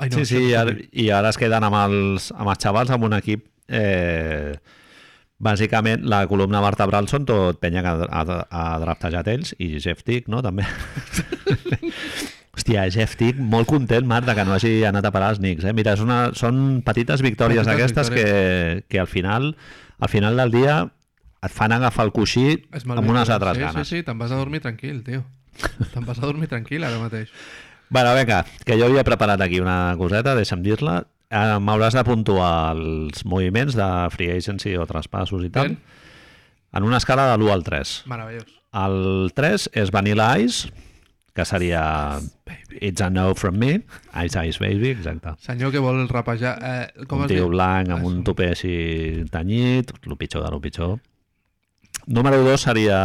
Ai, sí, això sí, no i ara, i ara es queden amb els, amb els xavals amb un equip eh, bàsicament la columna vertebral són tot penya que ha, ha, ha draftejat ells i Jeff Tick, no? També. Hòstia, Jeff Tick, molt content, Marc, de que no hagi anat a parar als Knicks. Eh? Mira, és una, són petites victòries Petites aquestes que, que al final al final del dia et fan agafar el coixí amb unes altres sí, ganes. Sí, sí, te'n vas a dormir tranquil, tio. Te'n vas a dormir tranquil ara mateix. Bueno, vinga, que jo havia preparat aquí una coseta, deixa'm dir-la. Eh, M'hauràs de puntuar els moviments de free agency o traspassos i tal Ben. en una escala de l'1 al 3. Meravellós. El 3 és Vanilla Ice, que seria. It's a no from me. Ice Ice Baby, exacte. Senyor que vol rapejar... Eh, com un tio diu? blanc amb un tupé així tenyit, el pitjor de lo pitjor. Número 2 seria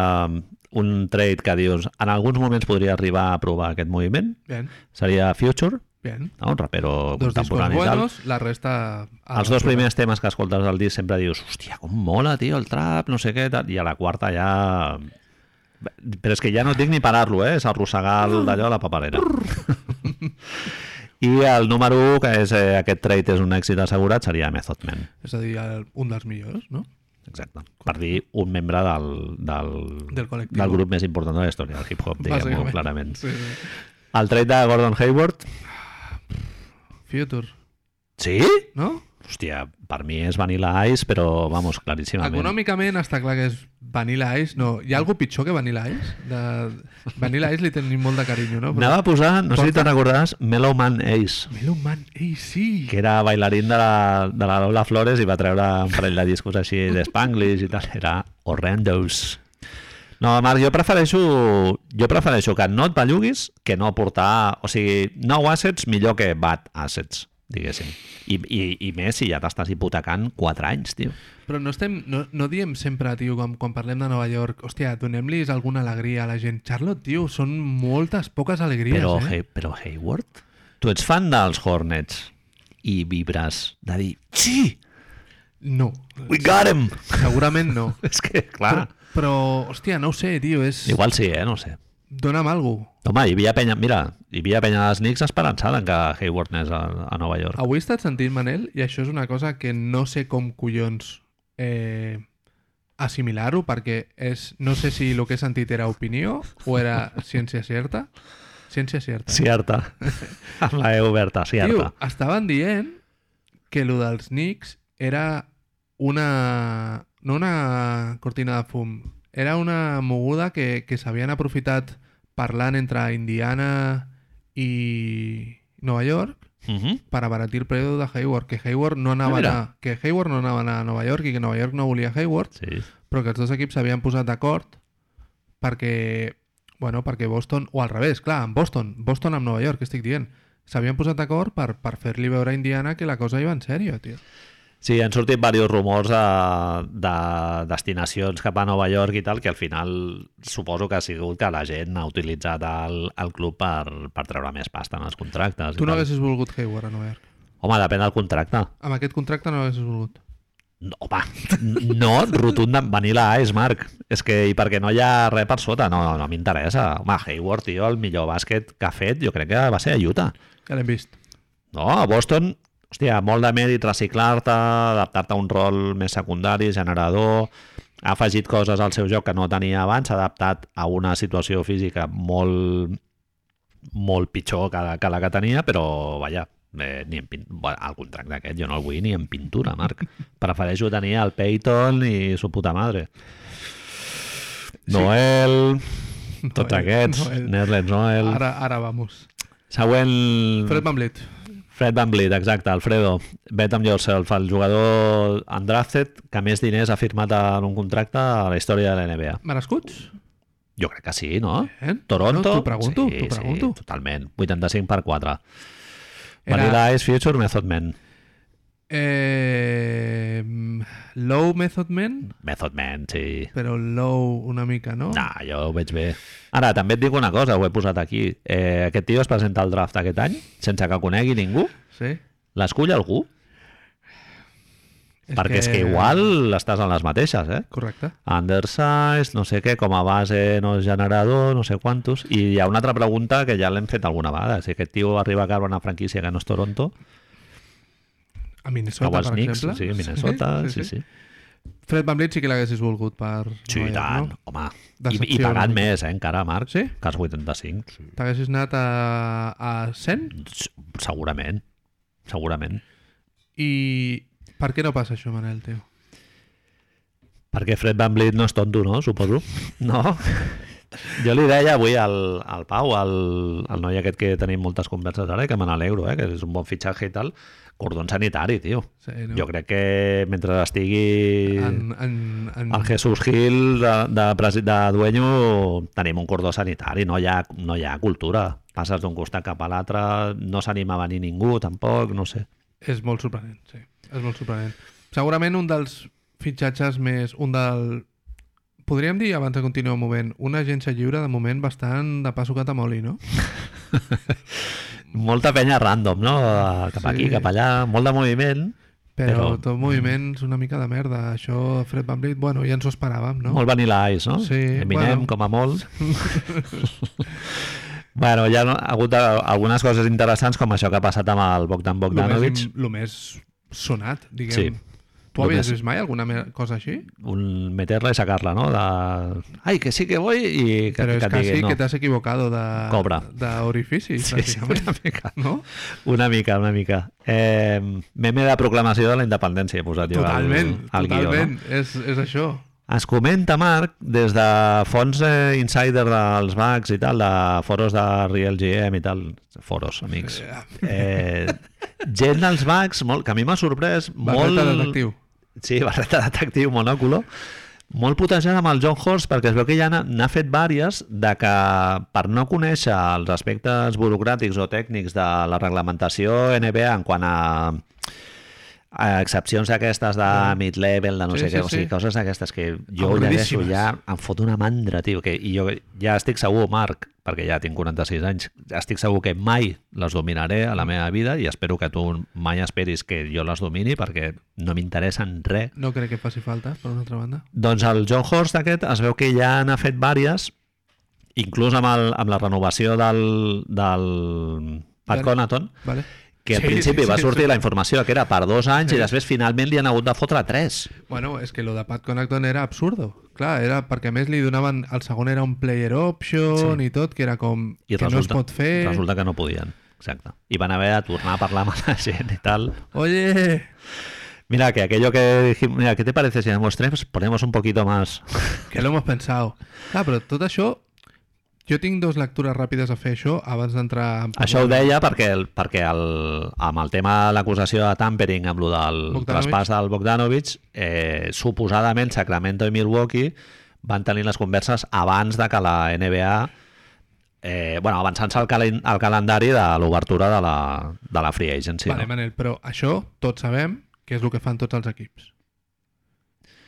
un trade que dius en alguns moments podria arribar a provar aquest moviment. Bien, Seria Future, bien. no? un rapero Dos contemporani buenos, la resta... Els dos primers temes que escoltes del disc sempre dius hòstia, com mola, tio, el trap, no sé què, tal. i a la quarta ja... Però és que ja no et dic ni parar-lo, eh? És arrossegar d'allò a la paperera. I el número 1, que és eh, aquest trade és un èxit assegurat, seria Method Man. És a dir, el, un dels millors, no? Exacte. Per dir un membre del, del, Del col·lectiu. del grup més important de la història del hip-hop, diguem-ho clarament. Sí, sí. El trade de Gordon Hayward, Future, sí? no? Hòstia, per mi és Vanilla Ice, però, vamos, claríssimament. Econòmicament està clar que és Vanilla Ice. No, hi ha algú pitjor que Vanilla Ice? De... Vanilla Ice li tenim molt de carinyo, no? Anava a posar, no sé si te'n recordaràs, Mellow Man Ace, Melon Man, ei, sí! que era bailarín de la, de la Lola Flores i va treure un parell de discos així d'Spanglish i tal. Era horrendos. No, Marc, jo prefereixo, jo prefereixo que no et belluguis que no portar... O sigui, nou assets millor que bad assets, diguéssim. I, i, i més si ja t'estàs hipotecant 4 anys, tio. Però no, estem, no, no diem sempre, tio, quan, quan parlem de Nova York, hòstia, donem-li alguna alegria a la gent. Charlotte, tio, són moltes, poques alegries, Però, eh? hey, però Hayward? Tu ets fan dels Hornets i vibres de dir sí, No, we got him! segurament no. És que, clar, Però, però, hòstia, no ho sé, tio, és... igual sí, eh? No sé. Dóna'm alguna Home, hi havia penya, mira, hi havia penya dels Knicks esperançada en que Hayward anés a, a Nova York. Avui he estat sentint, Manel, i això és una cosa que no sé com collons eh, assimilar-ho, perquè és, no sé si el que he sentit era opinió o era ciència certa. Ciència certa. Cierta. Amb la E oberta, Tio, cierta. estaven dient que el dels Knicks era una... no una cortina de fum, era una moguda que, que s'havien aprofitat parlant entre Indiana i Nova York Uh -huh. el preu de Hayward, que Hayward no anava Ah, a mira. anar, que Hayward no anava a a Nova York i que Nova York no volia Hayward, Sí. però que els dos equips s'havien posat d'acord perquè, bueno, perquè Boston, o al revés, clar, en Boston, Boston amb Nova York, estic dient, s'havien posat d'acord per, per fer-li veure a Indiana que la cosa iba en sèrio, tio. Sí, han sortit diversos rumors de, de destinacions cap a Nova York i tal, que al final suposo que ha sigut que la gent ha utilitzat el, el club per, per treure més pasta en els contractes. Tu no haguessis volgut Hayward a Nova York. Home, depèn del contracte. Amb aquest contracte no haguessis volgut. No, home, no, rotunda, Vanilla Ice, Marc. És que, i perquè no hi ha res per sota, no, no, no m'interessa. Home, Hayward, tio, el millor bàsquet que ha fet, jo crec que va ser a Utah. Ja l'hem vist. No, a Boston, hòstia, molt de mèrit reciclar-te, adaptar-te a un rol més secundari, generador, ha afegit coses al seu joc que no tenia abans, s'ha adaptat a una situació física molt molt pitjor que, la- que la que tenia, però, vaja, eh, ni en pin... bueno, el contracte aquest jo no el vull ni en pintura, Marc. Prefereixo tenir el Peyton i su puta madre. Noel, tots Noel, aquests, Noel. Nerlens Noel... Ara, ara vamos. Següent... Fred Van Vliet. Fred Van Vliet, exacte, Alfredo. Bet amb yourself, el jugador undrafted que més diners ha firmat en un contracte a la història de la NBA. Merescuts? Jo crec que sí, no? Eh? Toronto? No, t'ho pregunto, sí, t'ho pregunto. Sí, totalment. 85 per 4. Era- Vanilla Ice Future Method Man. Eh, low Method Man, Method Man, sí. però low una mica, no? No, jo ho veig bé. Ara, també et dic una cosa, ho he posat aquí. Eh, aquest tio es presenta al draft aquest any, sense que conegui ningú. Sí. L'escull algú? Perquè és que igual estàs en les mateixes, eh? Correcte. Undersized, no sé què, com a base no és generador, no sé quantos. I hi ha una altra pregunta que ja l'hem fet alguna vegada. Si aquest tio arriba a caure a una franquícia que no és Toronto, A Minnesota, als per Knicks, exemple. sí, Minnesota, sí, sí. Fred Van Vliet sí que l'haguessis volgut per Sí, Nova i tant, no? home. I, Decepció I una pagant mica. més, eh, encara, Marc. Sí? Que els 85. Sí. T'haguessis anat a, a 100? S- Segurament. Segurament. I per què no passa això, Manel, tio? Perquè Fred Van Vliet no és tonto, no? Suposo. No? Jo li deia avui al, al Pau, al, al noi aquest que tenim moltes converses ara, i que me n'alegro, eh? que és un bon fitxatge i tal, cordon sanitari, tio. Sí, no? Jo crec que mentre estigui En, en, en... el Jesús Gil de, de, de dueño tenim un cordó sanitari, no hi ha, no hi ha cultura. Passes d'un costat cap a l'altre, no s'anima a venir ningú, tampoc, no sé. És molt sorprenent, sí. És molt sorprenent. Segurament un dels fitxatges més... Un del... Podríem dir, abans de continuar un moment, una agència lliure de moment bastant de pa sucat amb oli, no? Molta penya random, no? Cap Sí. aquí, cap allà, molt de moviment, Però, Però- tot moviment és una mica de merda. Això, Fred Van Vliet, bueno, ja ens ho esperàvem, no? molt vanilla ice, no? Sí, Eminem, bueno. com a molt. bueno, hi ha hagut eh, algunes coses interessants com això que ha passat amb el Bogdan Bogdanovic. més, lo més sonat, diguem. Sí. Tu havies vist mai alguna cosa així? un meterla i sacar-la, no? De... Ai, que sí que voy i que, Però que és quasi digui, no. que t'has equivocado de... Cobra. D'orifici, Sí, sí, una mica. No? Una mica, una mica. Eh, meme de proclamació de la independència he posat jo Totalment, al, al totalment. guió, no? és, és això. Es comenta, Marc, des de fons eh, insider dels bancs i tal, de foros de Real GM i tal, foros, amics. Eh, gent dels bancs, molt, que a mi m'ha sorprès, molt... Detectiu. Sí, barreta detectiu, monòculo. Molt putejant amb el John Horst perquè es veu que ja n'ha fet vàries de que per no conèixer els aspectes burocràtics o tècnics de la reglamentació NBA en quant a, a excepcions d'aquestes de mid-level, de no Sí, sé sí, què, o sigui, sí. coses d'aquestes que jo ho Avorridíssimes. llegeixo ja, em fot una mandra, tio, que, i jo ja estic segur, Marc, perquè ja tinc 46 anys, estic segur que mai les dominaré a la meva vida i espero que tu mai esperis que jo les domini perquè no m'interessen res No crec que faci falta, per una altra banda. doncs el John Horst aquest es veu que ja n'ha fet vàries, inclús amb, el, amb la renovació del, del Pat Vale. Conaton, Vale? Que al Sí, principi sí, va sortir sí. la informació que era per dos anys Sí. i després finalment li han hagut de fotre tres. Bueno, és que lo de Pat Connaughton era absurdo. Clar, era perquè més li donaven... El segon era un player option Sí. i tot, que era com... I que no es pot fer... resulta que no podien. Exacte. I van haver de tornar a parlar amb la gent i tal. Oye, Mira, que aquello que dijimos, mira, ¿qué te parece si en los tres ponemos un poquito más? que lo hemos pensado. Clar, però tot això... Jo tinc dos lectures ràpides a fer això abans d'entrar... en Això ho deia perquè, el, perquè el, amb el tema de l'acusació de tampering amb lo del traspàs del Bogdanovic, eh, suposadament Sacramento i Milwaukee van tenir les converses abans de que la NBA eh, bueno, avançant-se al, calen al calendari de l'obertura de, la, de la free agency. Vale, no? Manel, però això tots sabem que és el que fan tots els equips.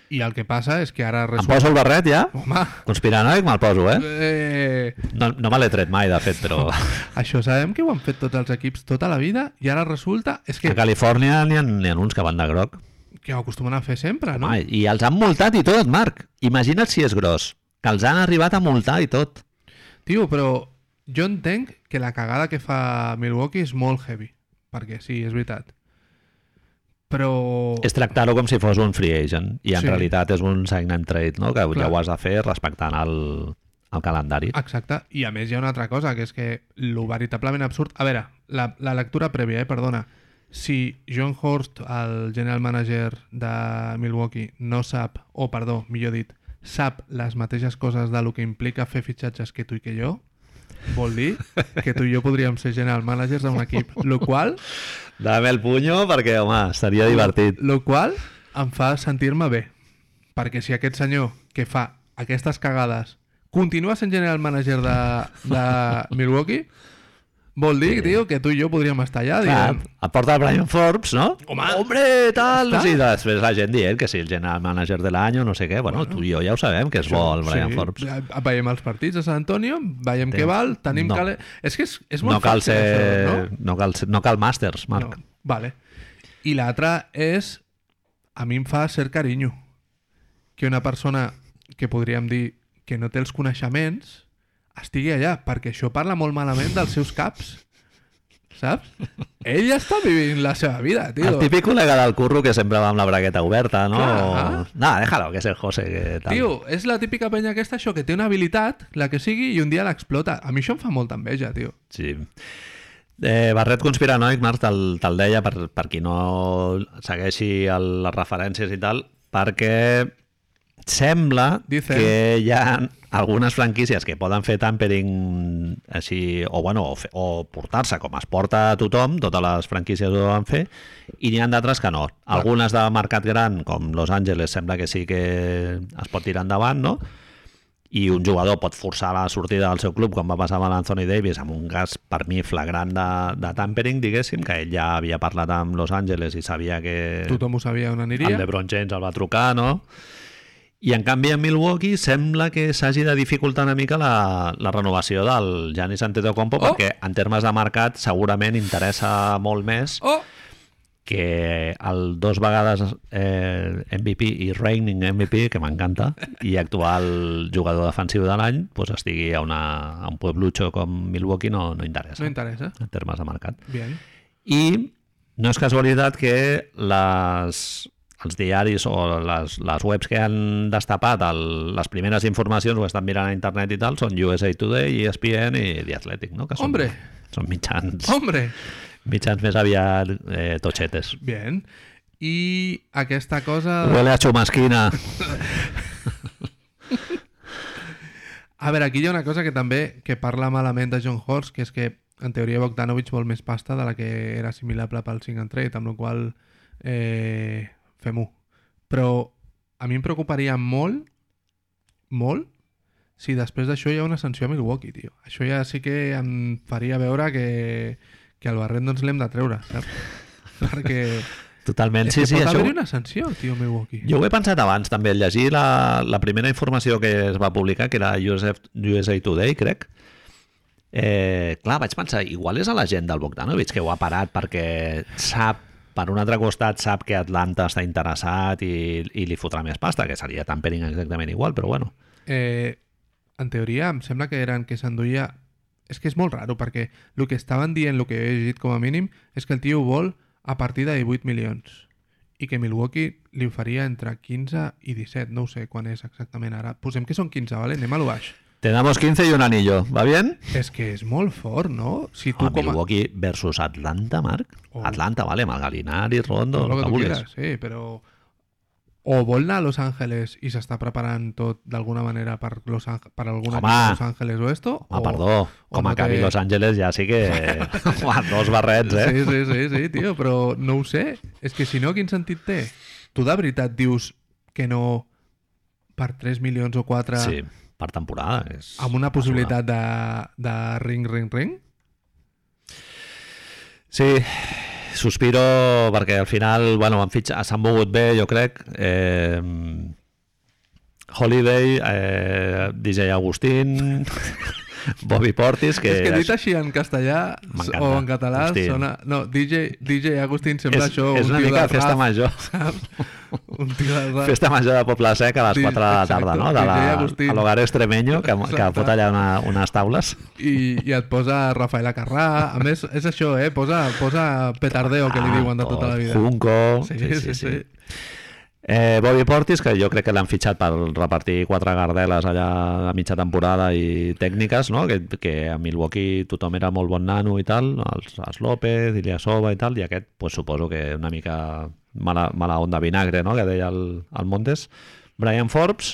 I el que passa és que ara Em resulta... poso el barret ja? Home, Conspiranoic me'l poso, eh? eh, No, no me l'he tret mai, de fet, però això sabem que ho han fet tots els equips tota la vida i ara resulta és que, a Califòrnia n'hi ha, ha uns que van de groc. que ho acostumen a fer sempre, no? Home, I els han multat i tot, Marc. Imagina't si és gros. Que els han arribat a multar i tot. Tio, però jo entenc que la cagada que fa Milwaukee és molt heavy. Perquè sí, és veritat. Però... És tractar-ho com si fos un free agent i en Sí. realitat és un sign and trade, no? que ja Clar. ho has de fer respectant el, el calendari. Exacte. I a més hi ha una altra cosa, que és que lo veritablement absurd... A veure, la, la lectura prèvia, eh, perdona. Si John Horst, el general manager de Milwaukee, no sap, o perdó, millor dit, sap les mateixes coses de lo que implica fer fitxatges que tu i que jo, vol dir que tu i jo podríem ser general managers d'un equip. Lo qual, Dame el puño perquè, home, estaria divertit. lo qual em fa sentir-me bé. Perquè si aquest senyor que fa aquestes cagades continua sent general manager de, de Milwaukee, vol dir, tio, que tu i jo podríem estar allà Clar, dient... et porta el Brian Forbes, no? Home, hombre, tal! està. Sí, després la gent dient que si el general manager de l'any o no sé què. Bueno, tu i jo ja ho sabem, que és bo el Brian Forbes. Sí, veiem els partits de Sant Antonio, veiem Sí. què val, tenim No. cale... És que és, és molt No cal, fàcil, ser, això, no? cal, ser- no cal màsters, Marc. No, vale. I l'altra és... A mi em fa ser carinyo que una persona que podríem dir que no té els coneixements estigui allà, perquè això parla molt malament dels seus caps. Saps? Ell està vivint la seva vida, tio. El típic col·lega del curro que sempre va amb la bragueta oberta, no? Clar. O... No, déjalo, que és el José. Que tal. Tio, és la típica penya aquesta, això, que té una habilitat, la que sigui, i un dia l'explota. A mi això em fa molta enveja, tio. Sí. Eh, Barret conspiranoic, Marc, te'l te deia per, per qui no segueixi el, les referències i tal, perquè sembla Dicen. que hi ha algunes franquícies que poden fer tampering així, o, bueno, o, fe- o portar-se com es porta a tothom, totes les franquícies ho van fer, i n'hi ha d'altres que no. Algunes de mercat gran, com Los Angeles, sembla que sí que es pot tirar endavant, no? i un jugador pot forçar la sortida del seu club, com va passar amb l'Anthony Davis, amb un cas, per mi, flagrant de, de tampering, diguéssim, que ell ja havia parlat amb Los Angeles i sabia que Tothom ho sabia on el aniria. LeBron James el va trucar, no? I en canvi a Milwaukee sembla que s'hagi de dificultar una mica la, la renovació del Giannis Antetokounmpo Oh! perquè en termes de mercat segurament interessa molt més Oh! que el dos vegades eh, MVP i reigning MVP, que m'encanta, i actual jugador defensiu de l'any, pues estigui a, una, a un pueblucho com Milwaukee no, no interessa, No interessa. en termes de mercat. Bien. I no és casualitat que les els diaris o les, les webs que han destapat el, les primeres informacions ho estan mirant a internet i tal són USA Today, ESPN i The Athletic, no? Que són, Hombre. Són mitjans, Hombre! mitjans més aviat eh, totxetes. Bien. I aquesta cosa... Huele a xumasquina. A veure, aquí hi ha una cosa que també que parla malament de John Horst, que és que en teoria Bogdanovich vol més pasta de la que era assimilable pel Sing and Trade, amb la qual eh, fem-ho. Però a mi em preocuparia molt, molt, si després d'això hi ha una sanció a Milwaukee, tio. Això ja sí que em faria veure que, que el barret doncs l'hem de treure, saps? Perquè Totalment, sí, sí. pot Això, haver una sanció, tio, Milwaukee. Jo ho he pensat abans també, al llegir la, la primera informació que es va publicar, que era USA, USA Today, crec. Eh, clar, vaig pensar, igual és a la gent del Bogdanovich que ho ha parat perquè sap, per un altre costat, sap que Atlanta està interessat i, i li fotrà més pasta, que seria tampering exactament igual, però bueno. Eh, en teoria, em sembla que eren que s'enduia... És que és molt raro, perquè el que estaven dient, el que he llegit com a mínim, és que el tio vol a partir de 18 milions i que Milwaukee li oferia entre 15 i 17, no ho sé quan és exactament ara. Posem que són 15, ¿vale? Anem a lo baix. Te damos 15 y un anillo, ¿va bien? És que és molt fort, no? Si tu Ah. Milwaukee versus Atlanta, Marc? Oh. Atlanta, vale, amb el Galinari, Rondo, el que vulguis. quieras, sí, però... O vol anar a Los Angeles i s'està preparant tot d'alguna manera per, Los Ang per alguna Home. de Los Angeles o esto? Ah, o... perdó, o com no acabi té- Los Angeles ja sí que... Dos barrets, eh? Sí, sí, sí, sí, tio, però no ho sé. És que si no, quin sentit té? Tu de veritat dius que no per 3 milions o 4 Sí, per temporada. És amb una possibilitat de, de ring, ring, ring? Sí, sospiro perquè al final, bueno, han fitxat, s'han mogut bé, jo crec. Eh, Holiday, eh, DJ Agustín, Bobby Portis, que... és que dit així en castellà o en català sona... No, DJ, DJ Agustín sembla és, això és un una mica de festa rap, major. saps? Un tio de rap. Festa major de Poble Sec a les Sí, 4 de la tarda, no? De la, a l'hogar extremeño, que, que fot allà una, unes taules. I, i et posa Rafaela Carrà. A més, és això, eh? Posa, posa petardeo, que li diuen de tota la vida. Junco. Sí, sí, sí. Eh, Bobby Portis, que jo crec que l'han fitxat per repartir quatre gardeles allà a mitja temporada i tècniques, no? que, que a Milwaukee tothom era molt bon nano i tal, els, els López, Iliasova i tal, i aquest pues, suposo que una mica mala, mala onda vinagre, no? que deia el, el Montes. Brian Forbes,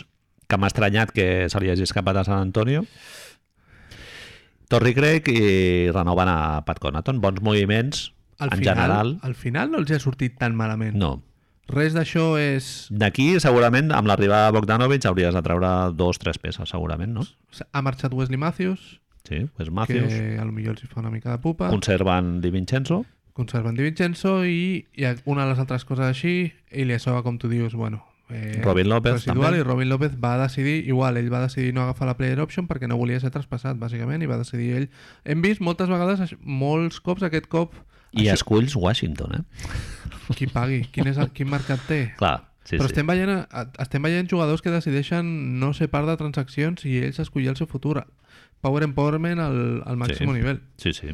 que m'ha estranyat que se li hagi escapat a San Antonio. Torrey Craig i renoven a Pat Connaughton. Bons moviments, Al en final, general. al final no els ha sortit tan malament. No, Res d'això és... D'aquí, segurament, amb l'arribada de Bogdanovic hauries de treure dos, tres peces, segurament, no? Ha marxat Wesley Matthews, Sí, pues Matthews. que a lo millor els hi fa una mica de pupa. Conserven Di Vincenzo. Conserven Di Vincenzo i, i una de les altres coses així, Ilyasova, com tu dius, bueno... Eh, Robin López, residual, també. i Robin López va decidir, igual, ell va decidir no agafar la player option perquè no volia ser traspassat, bàsicament, i va decidir ell. Hem vist moltes vegades, molts cops, aquest cop, I això- esculls Washington, eh? qui pagui, quin, és el, quin mercat té. Clar, sí, Però sí. estem veient, a- estem veient jugadors que decideixen no ser part de transaccions i ells escollir el seu futur. Power empowerment al, al màxim Sí. nivell. Sí, sí.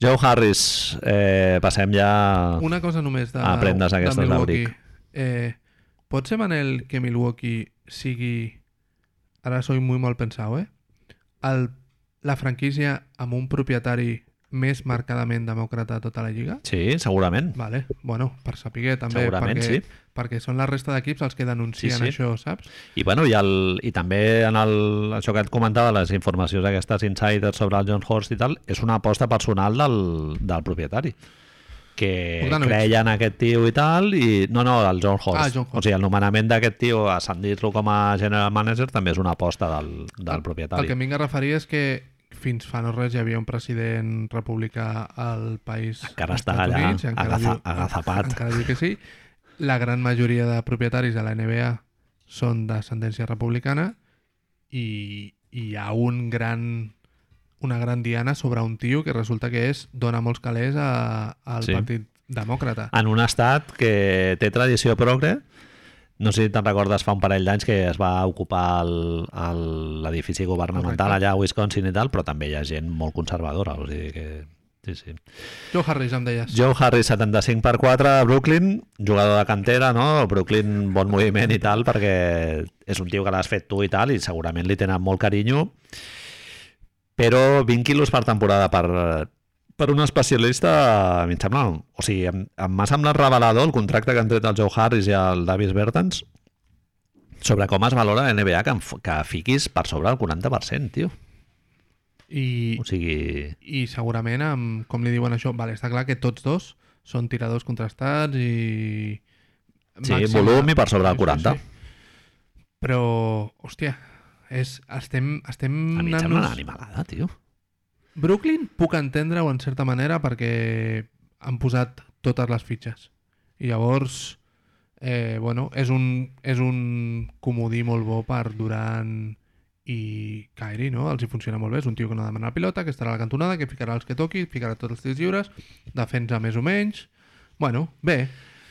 Joe Harris, eh, passem ja... Una cosa només de, Ah, prendes de aquestes Milwaukee. d'abric. Eh, pot ser, Manel, que Milwaukee sigui... Ara soy muy mal pensado, eh? El, la franquícia amb un propietari més marcadament demòcrata de tota la lliga? Sí, segurament. Vale, bueno, per saber també, Segurament, perquè, sí. perquè són la resta d'equips els que denuncien Sí, sí. això, saps? I, bueno, i, el, i també en el, això que et comentava, les informacions aquestes insiders sobre el John Horst i tal, és una aposta personal del, del propietari que Bogdanovic. creia en aquest tio i tal, i no, no, el John Horst. Ah, John Horst. O sigui, el nomenament d'aquest tio, ascendir-lo com a general manager, també és una aposta del, del propietari. El que vinc a referir és que fins fa no res hi havia un president republicà al país Encara està allà, Units, encara agafa- diu- agazapat. encara diu que sí la gran majoria de propietaris de la NBA són d'ascendència republicana i, i hi ha un gran una gran diana sobre un tio que resulta que és dona molts calés a- al Sí. partit demòcrata En un estat que té tradició progre, no sé si te'n recordes fa un parell d'anys que es va ocupar l'edifici governamental Correcte. allà a Wisconsin i tal, però també hi ha gent molt conservadora, o sigui que Sí, sí. Joe Harris, em deies. Joe Harris, 75 per 4, Brooklyn, jugador de cantera, no? Brooklyn, bon moviment i tal, perquè és un tio que l'has fet tu i tal, i segurament li tenen molt carinyo, però 20 quilos per temporada per, per un especialista, em sembla... O sigui, em, em m'ha semblat revelador el contracte que han tret el Joe Harris i el Davis Bertans sobre com es valora la NBA que, que fiquis per sobre el 40%, tio. I, O sigui... I segurament, amb, com li diuen això, vale, està clar que tots dos són tiradors contrastats i... Sí, volum i per sobre del 40. Però, hòstia, és, estem, estem A mi em sembla una animalada, tio. Brooklyn puc entendre-ho en certa manera perquè han posat totes les fitxes. I llavors, eh, bueno, és un, és un comodí molt bo per Durant i Kyrie, no? Els hi funciona molt bé. És un tio que no demana la pilota, que estarà a la cantonada, que ficarà els que toqui, ficarà tots els tirs lliures, defensa més o menys... Bueno, bé,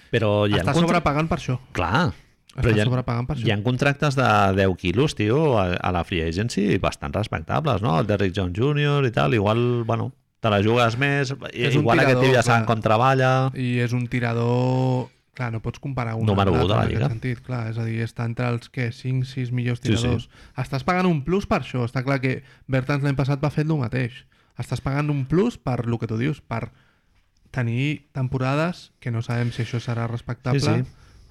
Però hi ha està contra- sobrepagant per això. Clar, però hi ha, sobrepagant per hi això. ha contractes de 10 quilos, tio, a, a la free agency bastant respectables, no? El Derrick Jones Jr. i tal, igual, bueno, te la jugues més, És igual aquest tirador, tio ja saben com treballa... I és un tirador... Clar, no pots comparar un Número amb u de l'altre la lliga. aquest sentit, clar. És a dir, està entre els, què, 5-6 millors Sí, sí. tiradors. Estàs pagant un plus per això. Està clar que Bertans l'any passat va fer el mateix. Estàs pagant un plus per el que tu dius, per tenir temporades que no sabem si això serà respectable Sí, sí.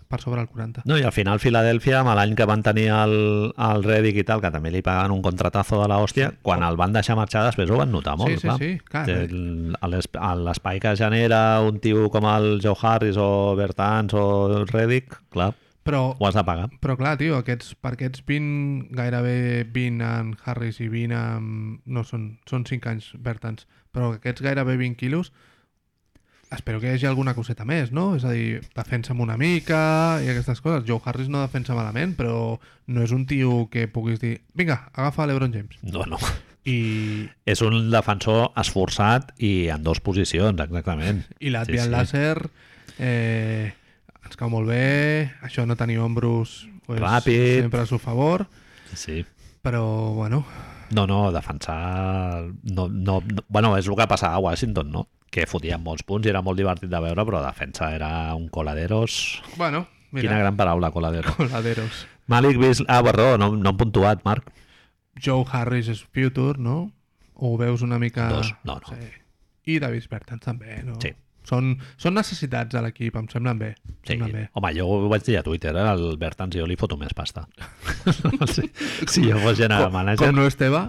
Per sobre el 40. No, i al final Filadèlfia, amb l'any que van tenir el, el Redick i tal, que també li paguen un contratazo de la hòstia, quan el van deixar marxar després ho van notar molt, Sí, sí, clar. sí, clar. El- l'es- L'espai que genera un tio com el Joe Harris o Bertans o Redick, clar, Però, ho has de pagar. però clar, tio, aquests, per aquests 20, gairebé 20 en Harris i 20 en... No, són, són 5 anys Bertans, però aquests gairebé 20 quilos espero que hi hagi alguna coseta més, no? És a dir, defensa'm una mica i aquestes coses. Joe Harris no defensa malament, però no és un tio que puguis dir vinga, agafa l'Ebron James. No, no. I, És un defensor esforçat i en dos posicions, exactament. i l'Advian Sí, sí. Láser eh, ens cau molt bé, això no tenir ombros pues, Ràpid. sempre a su favor, Sí. però bueno, No, no, defensar... No, no, no, bueno, és el que passava a Washington, no? Que fotien molts punts i era molt divertit de veure, però defensa era un coladeros... bueno, mira, Quina gran paraula, coladero. coladeros. Malik Beasley... Ah, perdó, no, no han puntuat, Marc. Joe Harris és future, no? O ho veus una mica... Dos, no, no. Sí. I Davis Bertans també, no? Sí. Són, són necessitats a l'equip, em semblen bé. Em Sí. Semblen bé. Home, jo ho vaig dir a Twitter, eh? el Bertans jo li foto més pasta. si, si jo fos general Com, manager... com no Esteve.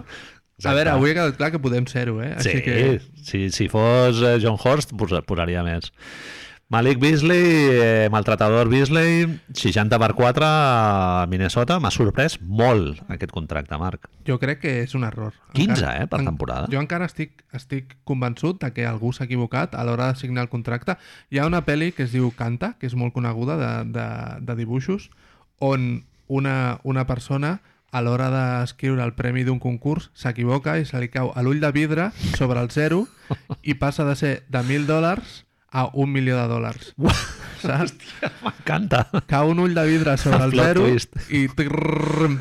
A Exacte. veure, avui ha quedat clar que podem ser-ho, eh? Sí, Així que... si, si fos eh, John Horst, posa- posaria més. Malik Beasley, eh, maltratador Beasley, 60 per 4 a Minnesota. M'ha sorprès molt aquest contracte, Marc. Jo crec que és un error. 15, eh, per temporada. Jo encara estic, estic convençut de que algú s'ha equivocat a l'hora de signar el contracte. Hi ha una pel·li que es diu Canta, que és molt coneguda de, de, de dibuixos, on una, una persona a l'hora d'escriure el premi d'un concurs s'equivoca i se li cau a l'ull de vidre sobre el zero i passa de ser de 1.000 dòlars a un milió de dòlars. Saps? M'encanta. Cau un ull de vidre sobre el zero twist. i... trrrrrm.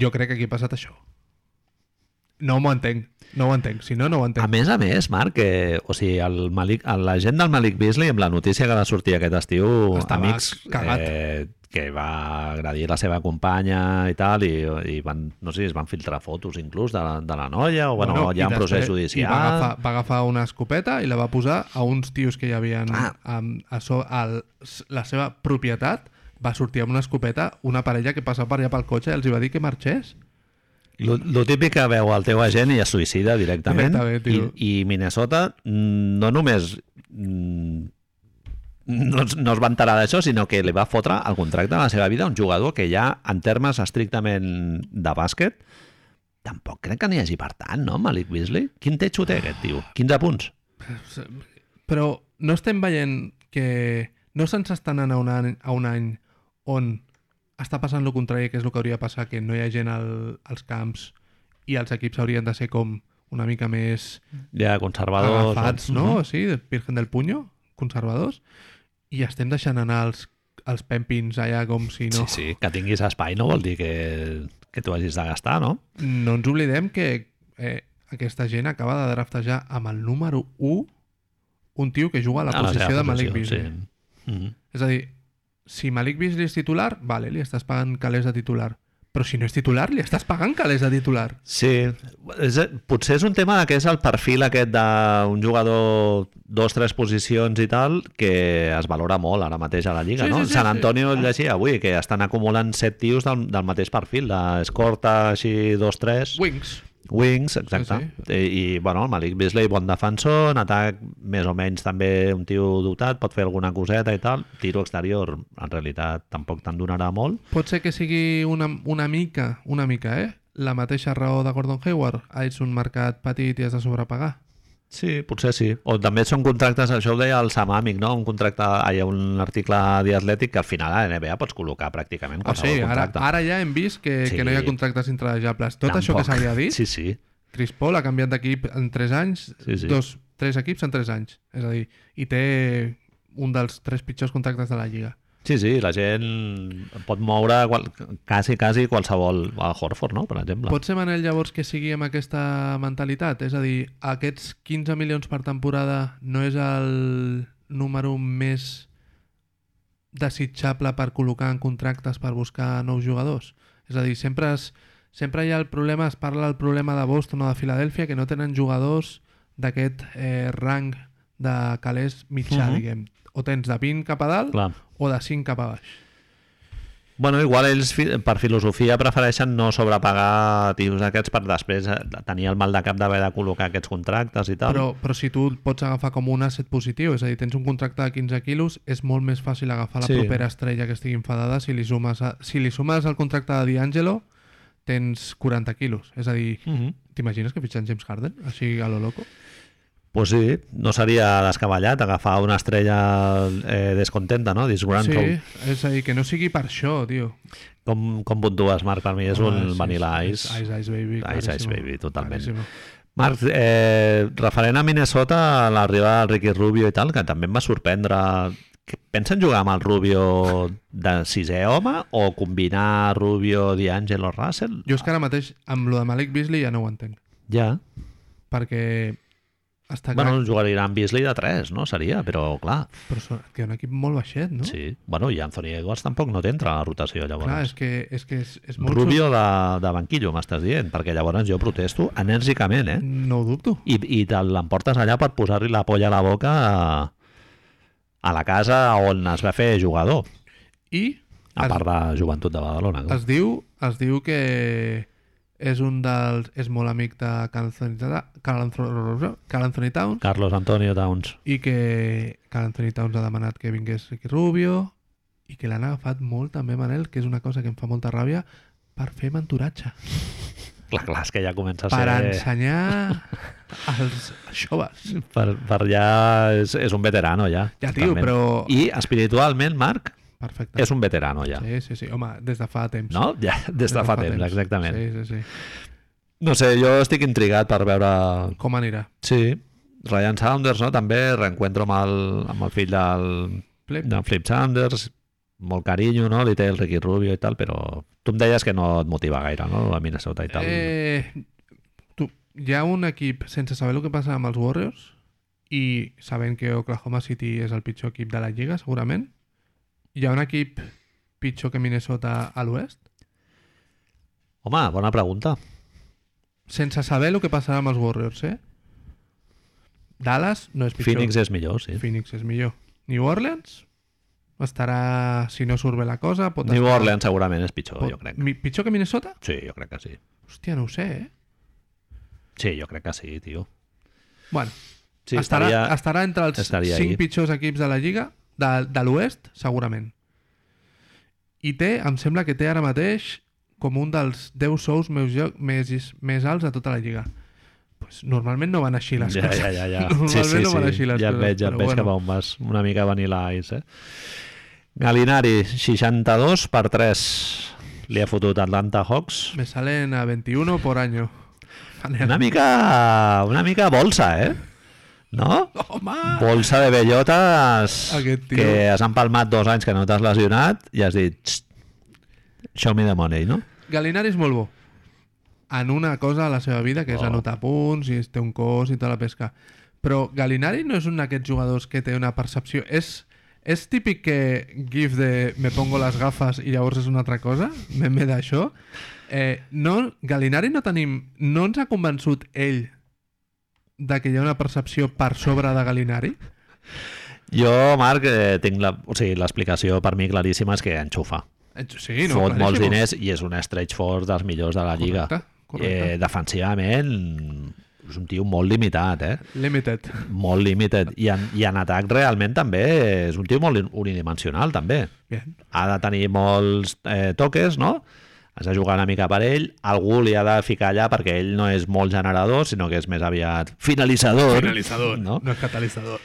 Jo crec que aquí ha passat això. No m'ho entenc. No ho entenc. Si no, no ho A entenc. més a més, Marc, que, o sigui, el Malik, la gent del Malik Beasley, amb la notícia que va sortir aquest estiu, Estava amics, cagat. eh, que va agredir la seva companya i tal, i, i van, no sé si es van filtrar fotos inclús de la, de la noia, o bueno, i hi ha un procés judicial. I va agafar, va agafar una escopeta i la va posar a uns tios que hi havia Ah. amb, a so, al, la seva propietat va sortir amb una escopeta una parella que passava per allà pel cotxe i els hi va dir que marxés. Lo, lo típic que veu el teu agent i es suïcida directament, Directament, I, i Minnesota mm, no només mm, no, es- no es va enterar d'això, sinó que li va fotre el contracte de la seva vida a un jugador que ja, en termes estrictament de bàsquet, tampoc crec que n'hi hagi per tant, no, Malik Beasley? Quin techo té aquest tio? 15 punts? Però no estem veient que no se'ns està anant a un any, a un any on està passant el contrari, que és el que hauria de passar, que no hi ha gent al, als camps i els equips haurien de ser com una mica més Ja, conservadors... agafats, no? Sí, de Virgen del Puño, conservadors, i estem deixant anar els, els pempins allà com si no... Sí, sí, que tinguis espai no vol dir que, que tu hagis de gastar, no? No ens oblidem que eh, aquesta gent acaba de draftejar amb el número 1 un tio que juga a la A posició de Malik Beasley. Sí. Mm -hmm. És a dir, si Malik Beasley és titular, vale, li estàs pagant calés de titular. Però si no és titular, li estàs pagant calés de titular. Sí, és, potser és un tema que és el perfil aquest d'un jugador dos, tres posicions i tal, que es valora molt ara mateix a la Lliga, Sí, no? sí, sí, Sant sí. Antonio el llegia avui, que estan acumulant set tios del, del mateix perfil, d'escorta així dos, tres, Wings. Wings, exacte. Sí, I, I, bueno, el Malik Beasley, bon defensor, en atac més o menys també un tio dotat, pot fer alguna coseta i tal. Tiro exterior, en realitat, tampoc te'n donarà molt. Pot ser que sigui una, una mica, una mica, eh? La mateixa raó de Gordon Hayward. Ah, ets un mercat petit i has de sobrepagar. Sí, potser sí. O també són contractes, això ho deia el Samàmic, no? Un contracte, hi ha un article d'Atlètic que al final a la NBA pots col·locar pràcticament Ah, qualsevol sí, ara, contracte. ara ja hem vist que, Sí. que no hi ha contractes intradejables. Tot això Tampoc. que s'havia dit, Sí, sí. Chris Paul ha canviat d'equip en 3 anys, Sí, sí. dos, tres equips en 3 anys. És a dir, i té un dels tres pitjors contractes de la Lliga. Sí, sí, la gent pot moure qual, quasi, quasi qualsevol a Horford, no? Per exemple. Pot ser, Manel, llavors, que sigui amb aquesta mentalitat? És a dir, aquests 15 milions per temporada no és el número més desitjable per col·locar en contractes per buscar nous jugadors? És a dir, sempre, es, sempre hi ha el problema, es parla del problema de Boston o de Filadèlfia, que no tenen jugadors d'aquest eh, rang de calés mitjà, Mhm. diguem. O tens de 20 cap a dalt Clar. o de 5 cap a baix. Bueno, igual ells per filosofia prefereixen no sobrepagar tios aquests per després eh, tenir el mal de cap d'haver de col·locar aquests contractes i tal. Però, però si tu pots agafar com un asset positiu, és a dir, tens un contracte de 15 quilos, és molt més fàcil agafar la Sí. propera estrella que estigui enfadada si li sumes, a, si li sumes el contracte de D'Angelo tens 40 quilos. És a dir, Mm -hmm. t'imagines que fitxen James Harden? Així a lo loco? Pues sí, no seria descabellat agafar una estrella eh, descontenta, no? Disgruntled. Sí, és a dir, que no sigui per això, tio. Com, com puntues, Marc? Per mi és Home, un sí, Vanilla Ice. Ice, Ice Baby. Ice, Ice Baby, totalment. claríssimo. Marc, eh, referent a Minnesota, l'arribada del Ricky Rubio i tal, que també em va sorprendre... Que pensen jugar amb el Rubio de sisè home o combinar Rubio, D'Angelo, Russell? Jo és que ara mateix, amb lo de Malik Beasley ja no ho entenc. Ja. Perquè està clar, Bueno, jugaria amb Beasley de 3, no? Seria, però clar. però té un equip molt baixet, no? Sí. Bueno, i Anthony Edwards tampoc no t'entra a la rotació, llavors. Clar, és que és, que és, és molt... Rubio de, de banquillo, m'estàs dient, perquè llavors jo protesto enèrgicament, eh? No ho dubto. I, i te l'emportes allà per posar-li la polla a la boca a, a la casa on es va fer jugador, I a es, part de Joventut de Badalona. clar. es, diu, es diu que és un dels... és molt amic de Carl Anthony, Carl Anthony, Carl Anthony Towns Carlos Antonio Towns. i que Carl Anthony Towns ha demanat que vingués Ricky Rubio i que l'han agafat molt també, Manel, que és una cosa que em fa molta ràbia, per fer mentoratge. Clar, clar, és que ja comença a Per ser... ensenyar als joves. Per, per ja... És, és un veterano, ja. Ja, tio, totalment. però... I espiritualment, Marc, Perfecte. és un veterano, ja. Sí, sí, sí. Home, des de fa temps. No? Ja, des de fa temps, exactament. Sí, sí, sí. No sé, jo estic intrigat per veure... Com anirà? Sí, Ryan Saunders, no? També reencuentro amb el, amb el fill del, Flip? del Flip Saunders, molt carinyo, no? Li té el Ricky Rubio i tal, però tu em deies que no et motiva gaire, no? A Minnesota i tal. Eh, tu, hi ha un equip, sense saber el que passa amb els Warriors, i sabent que Oklahoma City és el pitjor equip de la Lliga, segurament, hi ha un equip pitjor que Minnesota a l'oest? Home, bona pregunta. Sense saber el que passarà amb els Warriors, eh? Dallas no és pitjor. Phoenix és millor, sí. Phoenix és millor. New Orleans estarà, si no surt bé la cosa, pot New estar... Orleans segurament és pitjor, pot... jo crec. Mi- Pitjor que Minnesota? Sí, jo crec que sí. Hòstia, no ho sé, eh? Sí, jo crec que sí, tio. Bueno, Sí, estarà, estaria... estarà entre els estaria 5 ahí. pitjors equips de la Lliga, de, de l'Oest, segurament. I té, em sembla que té ara mateix com un dels 10 sous més, jo- més, més alts de tota la Lliga. Pues normalment no van així les Ja, coses. ja, ja, ja. Normalment Sí, sí, no van sí. així les Ja coses. veig, ja et però veig bueno. cap a on vas. Una mica Vanilla Ice, eh? Galinari, 62 per 3. Li ha fotut Atlanta Hawks. Me salen a 21 por año. Una mica, una mica bolsa, eh? No? Home! Bolsa de bellotes que has empalmat dos anys que no t'has lesionat i has dit "Txt, show me the money, no? Galinari és molt bo. en una cosa a la seva vida, que és Oh. anotar punts i té un cos i tota la pesca. Però Galinari no és un d'aquests jugadors que té una percepció... És, és típic que gif de me pongo les gafes i llavors és una altra cosa, meme d'això. Eh, no, Galinari no tenim... No ens ha convençut ell de que hi ha una percepció per sobre de Galinari? Jo, Marc, eh, tinc la... O sigui, l'explicació per mi claríssima és que enxufa. Sí, no, Fot molts claríssim. diners i és un stretch force dels millors de la Lliga. Correcte, correcte. Eh, defensivament és un tio molt limitat, eh? Limited. Molt limited. I en, I en atac realment també és un tio molt unidimensional, també. Bien. Ha de tenir molts eh, toques, no? Has de jugar una mica per ell, algú li ha de ficar allà perquè ell no és molt generador, sinó que és més aviat finalitzador. Finalitzador, No? no és catalitzador.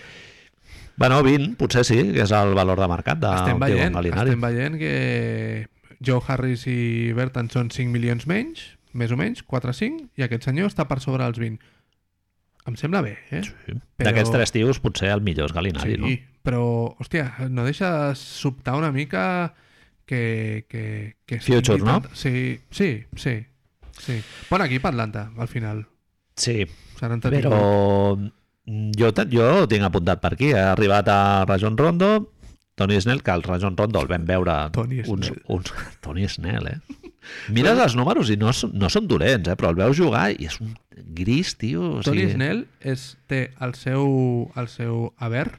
Bueno, 20, potser sí, que és el valor de mercat de estem, veient, com Galinari. estem veient que Joe Harris i Bertan són 5 milions menys, més o menys, 4-5, i aquest senyor està per sobre els 20. Em sembla bé, eh? Sí. Però- D'aquests tres tios, potser el millor és Galinari, sí, no? però, hòstia, no deixa de sobtar una mica que... que, que Future, no? Sí, sí, sí. sí. Bon equip Atlanta, al final. Sí, però jo, jo ho tinc apuntat per aquí. Ha arribat a Rajon Rondo, Tony Snell, que el Rajon Rondo el vam veure Tony uns, Snell. uns... Tony Snell, eh? Mires els números i no, no són dolents, eh? però el veus jugar i és un gris, tio. O Tony sigui... Snell és, té el seu, el seu haver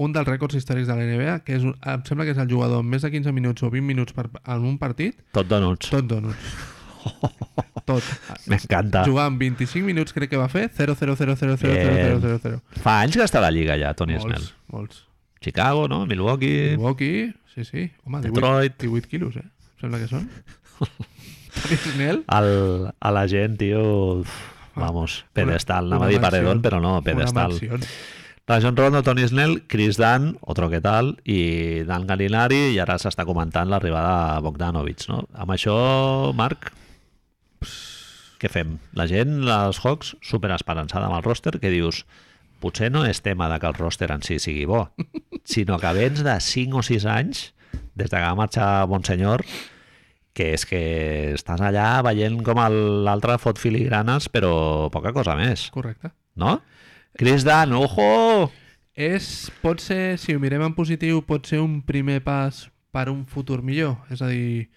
un dels rècords històrics de la NBA, que és, em sembla que és el jugador més de 15 minuts o 20 minuts per, en un partit, Tot donuts. tot donuts. Tot. M'encanta. Jugar amb 25 minuts crec que va fer 0 0 0 0 0 0 0 0 0 Fa anys que està a la Lliga ja, Tony Snell. Molts, molts. Chicago, no? Milwaukee, Milwaukee, sí, sí. Home, 18, Detroit. 18 quilos, eh? Em sembla que són. Tony Snell, El, a la gent, tio... uf, Vamos, pedestal. una Anava a dir paredón, però no, una pedestal. Rajon Rondo, Tony Snell, Chris Dunn, otro que tal, i Dan Galinari, i ara s'està comentant l'arribada de Bogdanovic, no? Amb això, Marc, què fem? La gent, els Hawks, super esperançada amb el roster, que dius, potser no és tema de que el roster en si sigui bo, sinó que vens de 5 o 6 anys, des de que va marxar Bonsenyor, que és que estàs allà veient com l'altre fot filigranes, però poca cosa més, Correcte. no? Chris Dunn, ojo! És, pot ser, si ho mirem en positiu, pot ser un primer pas per un futur millor. És a dir,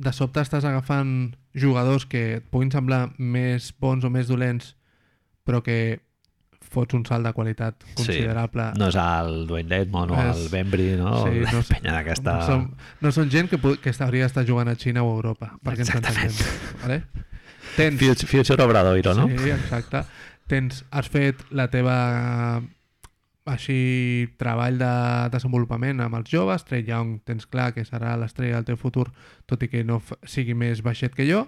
de sobte estàs agafant jugadors que et puguin semblar més bons o més dolents, però que fots un salt de qualitat considerable. No és el Dwayne Dedmon o És- el Bembry, no? Sí, Sí, no. Penya d'aquesta... No són, no són gent que, que hauria d'estar jugant a Xina o a Europa, perquè ens Exactament. entenguem. Vale? Tens, Future, Future Obradoiro, no? Sí, exacte. Tens, has fet la teva així treball de desenvolupament amb els joves, Trey Young tens clar que serà l'estrella del teu futur, tot i que no sigui més baixet que jo,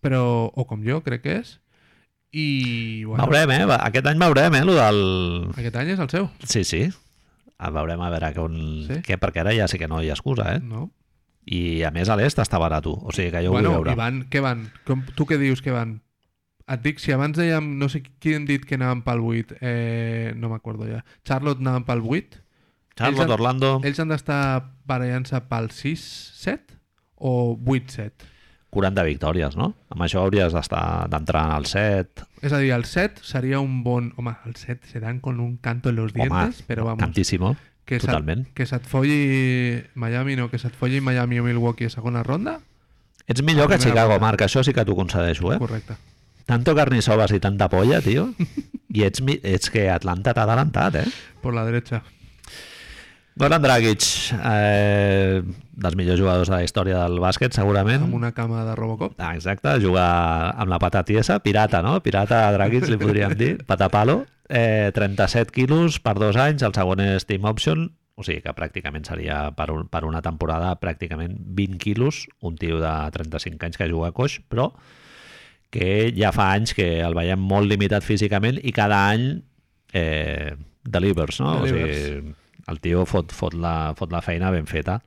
però, o com jo, crec que és. I bueno, Veurem, eh? Aquest any veurem, eh? Lo del... aquest any és el seu, Sí, sí. El veurem a veure com... Sí? Què, perquè ara ja sí que no hi ha excusa, eh? no? I a més a l'est està barat, o sigui que jo ho bueno, vull veure. i van, què van? Com, tu què dius que van? Et dic, si abans dèiem, no sé qui hem dit que anaven pel 8, eh, no m'acordo ja. Charlotte anaven pel 8, Charlotte, ells han- Orlando... ells han d'estar barallant-se pel 6-7 o 8-7? 40 victòries, no? Amb això hauries d'estar d'entrar en el 7. És a dir, el 7 seria un bon... Home, el 7 se dan con un canto en los dientes, però vamos, tantíssimo. que se't, totalment. que se't folli Miami, no, que se't folli Miami o Milwaukee a segona ronda, Ets millor que Chicago. Marc, això sí que t'ho concedeixo, eh? correcte. Tanto carnisovas i tanta polla, tio. I ets, mi- ets que Atlanta t'ha adelantat, eh? Por la derecha. Goran Dragic, eh, dels millors jugadors de la història del bàsquet, segurament. Amb una cama de Robocop. Ah, exacte, jugar amb la pata tiesa, pirata, no? Pirata Dragic, li podríem dir, patapalo. Eh, 37 quilos per dos anys, el segon és team option, o sigui que pràcticament seria per, un, per una temporada pràcticament 20 quilos, un tio de 35 anys que juga a coix, però que ja fa anys que el veiem molt limitat físicament i cada any eh, delivers, no? Delivers. O sigui, el tio fot, fot, la, fot la feina ben feta.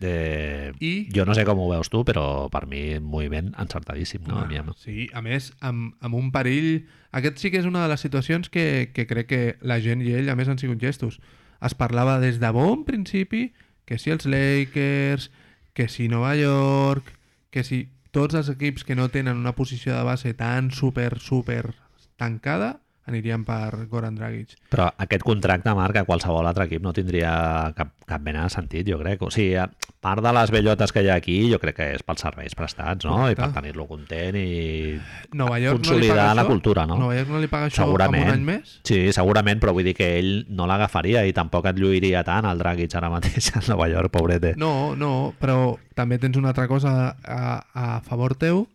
Eh, I- Jo no sé com ho veus tu, però per mi moviment encertadíssim, no? A mi, no? Sí, a més, amb, amb un perill... Aquest sí que és una de les situacions que, que crec que la gent i ell, a més, han sigut gestos. Es parlava des de bon principi que si els Lakers, que si Nova York, que si... tots els equips que no tenen una posició de base tan super, super tancada anirien per Goran Dragic. Però aquest contracte, Marc, a qualsevol altre equip no tindria cap, cap mena de sentit, jo crec. O sigui, part de les bellotes que hi ha aquí, jo crec que és pels serveis prestats, no? Correcte. I per tenir-lo content i Nova York no li consolidar paga la això? cultura, no? Nova York no li paga això Segurament. un any més? Sí, segurament, però vull dir que ell no l'agafaria i tampoc et lluiria tant el Dragic ara mateix a Nova York, pobrete. No, no, però també tens una altra cosa a, a favor teu,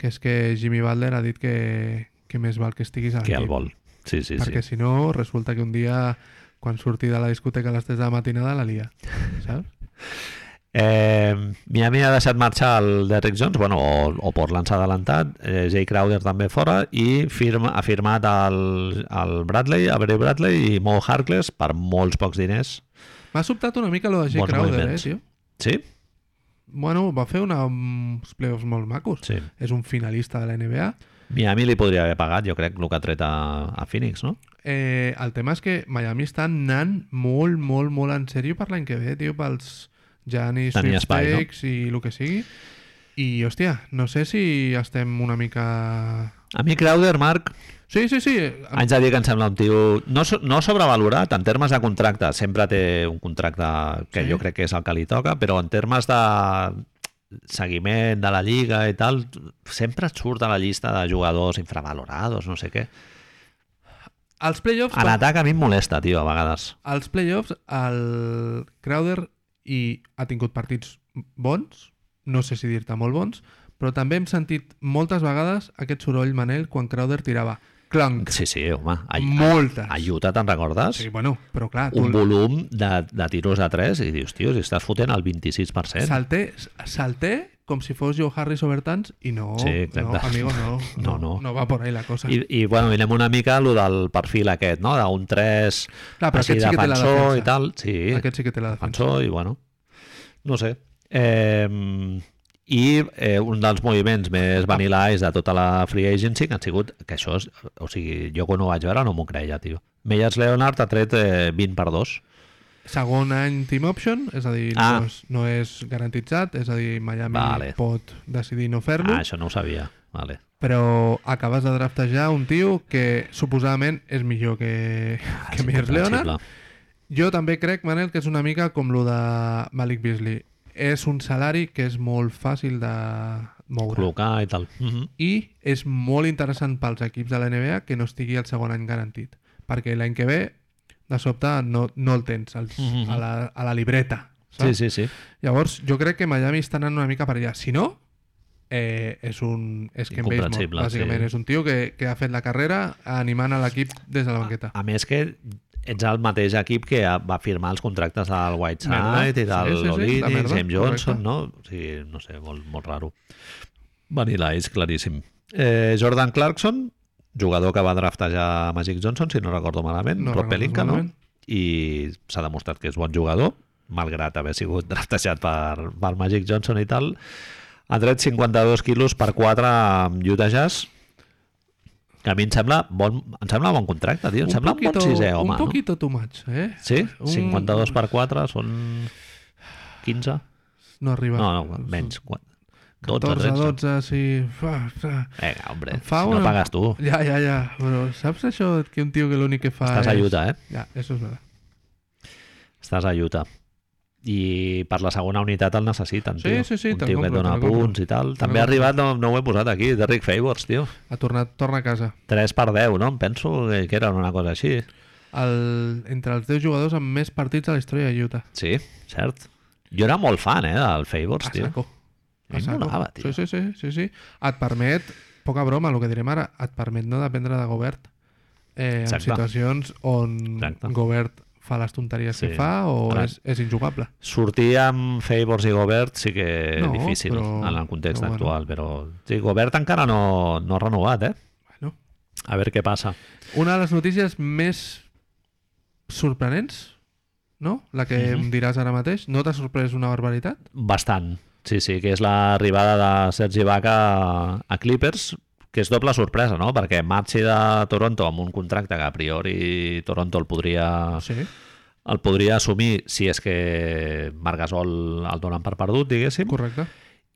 que és que Jimmy Butler ha dit que, que més val que estiguis a que el l'equip. vol. Sí, sí, perquè sí. si no, resulta que un dia, quan surti de la discoteca a les 3 de la matinada, la lia, saps? Eh, Miami ha deixat marxar el Derrick Jones, bueno, o, o Portland s'ha adelantat, eh, Jay Crowder també fora, i firma, ha firmat el, el Bradley, Avery Bradley i Mo Harkless per molts pocs diners. M'ha sobtat una mica lo de Jay Molts Crowder, eh, moviments. tio? Sí? Bueno, va fer una, uns playoffs molt macos. Sí. És un finalista de la NBA. Miami li podria haver pagat, jo crec, el que ha tret a, a Phoenix, no? Eh, el tema és que Miami està anant molt, molt, molt en sèrio per l'any que ve, tio, pels Giannis, espai, no? Sweepstakes i el que sigui. I, hòstia, no sé si estem una mica... A mi Crowder, Marc, Sí, sí, sí. haig de dir que em sembla un tio no, no sobrevalorat en termes de contracte, sempre té un contracte que Sí. jo crec que és el que li toca, però en termes de seguiment de la lliga i tal, sempre et surt a la llista de jugadors infravalorados, no sé què. Els playoffs... En atac a mi em molesta, tio, a vegades. als playoffs el Crowder i ha tingut partits bons, no sé si dir-te molt bons, però també hem sentit moltes vegades aquest soroll, Manel, quan Crowder tirava clanc, Sí, sí, home. A, moltes. a Utah te'n recordes? Sí, bueno, però clar, tu un volum de, de tiros de 3 i dius, tio, si estàs fotent el 26%. salté, salté com si fos Joe Harris over tants i no, Sí, exacte. no amigo, no, No, no. no va por ahí la cosa. I, i bueno, mirem una mica lo del perfil aquest, no? D'un 3 Clar, però així aquest sí que té la defensor defensa. i tal. Sí, Aquest sí que té la defensa. defensor i bueno, no sé. Eh, I eh, un dels moviments més vanilla ice de tota la free agency que han sigut, que això és, o sigui, jo quan ho vaig veure no m'ho creia, tio. Meyers Leonard ha tret eh, 20 per 2. Segon any team option, és a dir, Ah. no, és, no és garantitzat, és a dir, Miami Vale. pot decidir no fer-lo. Ah, això no ho sabia. Vale. però acabes de draftejar un tio que suposadament és millor que, Ah, que incomprensible. Leonard. Jo també crec, Manel, que és una mica com lo de Malik Beasley. És un salari que és molt fàcil de moure. Col·locar i tal. Mm -hmm. I és molt interessant pels equips de la NBA que no estigui el segon any garantit. Perquè l'any que ve, de sobte, no, no el tens als, Mhm. a, la, a la libreta. Sí, Saps? sí, sí. Llavors, jo crec que Miami està anant una mica per allà. Si no, eh, és un... És Ken Basemore, Incomprensible, bàsicament. sí. És un tio que, que ha fet la carrera animant a l'equip des de la banqueta. A més que ets el mateix equip que va firmar els contractes del Whiteside i del Sí, sí, sí, Lolini, merda, James Johnson, correcte. no? O sigui, no sé, molt, molt raro. Vanilla és claríssim. Eh, Jordan Clarkson, jugador que va draftejar Magic Johnson, si no recordo malament, No Rob Pelinka, no? I s'ha demostrat que és bon jugador, malgrat haver sigut draftejat per, per Magic Johnson i tal. Ha tret 52 quilos per 4 amb Utah Jazz, que a mi em sembla bon, em sembla bon contracte, tio. Em sembla un bon sisè home, un poquito too much, eh? no? Sí? Un- 52 per 4 són 15? No arriba. No, no, menys. Qua- 12, 14, 13. 12, sí. Vinga, hombre, Em fa si no una- pagues tu. Ja, ja, ja. Però saps això que un tio que l'únic que fa Estàs a és... Utah, eh? Ja, eso és verdad. Estàs a Utah. I per la segona unitat el necessiten, Sí, tio. sí, sí, un tio que compro, dona punts i tal. També ha arribat, no, no ho he posat aquí, Derrick Favors, tio. Ha tornat, torna a casa. 3 per 10, no? Em penso que, que era una cosa així. El, entre els 10 jugadors amb més partits a la història de Utah. Sí, cert. Jo era molt fan, eh, del Favors, A tio. saco. A saco. molava, tio. Sí, sí, sí, sí, sí. Et permet, poca broma, el que direm ara, et permet no dependre de Gobert eh, en Exacte. situacions on Exacte. Gobert fa les tonteries Sí. que fa o Ara- és, és injugable. Sortir amb Favors i Gobert sí que és No, difícil però- en el context però bueno. actual, però sí, Gobert encara no, no ha renovat, eh? Bueno. A veure què passa. Una de les notícies més sorprenents, no? La que Mhm. em diràs ara mateix. No t'ha sorprès una barbaritat? Bastant. Sí, sí, que és l'arribada de Sergi Vaca a Clippers, que és doble sorpresa, no? Perquè marxi de Toronto amb un contracte que a priori Toronto el podria, Sí. el podria assumir si és que Marc Gasol el donen per perdut, diguéssim, Correcte.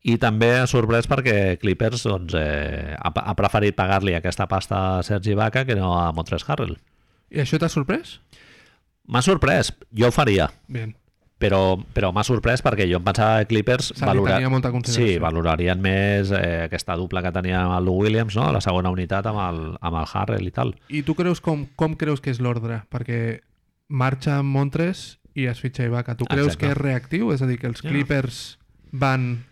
i també ha sorprès perquè Clippers doncs, eh, ha, ha preferit pagar-li aquesta pasta a Sergi Vaca que no a Montres Harrell. I això t'ha sorprès? M'ha sorprès, jo ho faria, Bien. Però, però m'ha sorprès perquè jo em pensava que Clippers consideració. sí, valorarien més eh, aquesta dupla que tenia amb el Lou Williams, no? la segona unitat amb el, amb el Harrell i tal. I tu creus com, com creus que és l'ordre? Perquè marxa Montres i es fitxa Ibaka. Tu creus Exacte. que és reactiu? És a dir, que els. Clippers van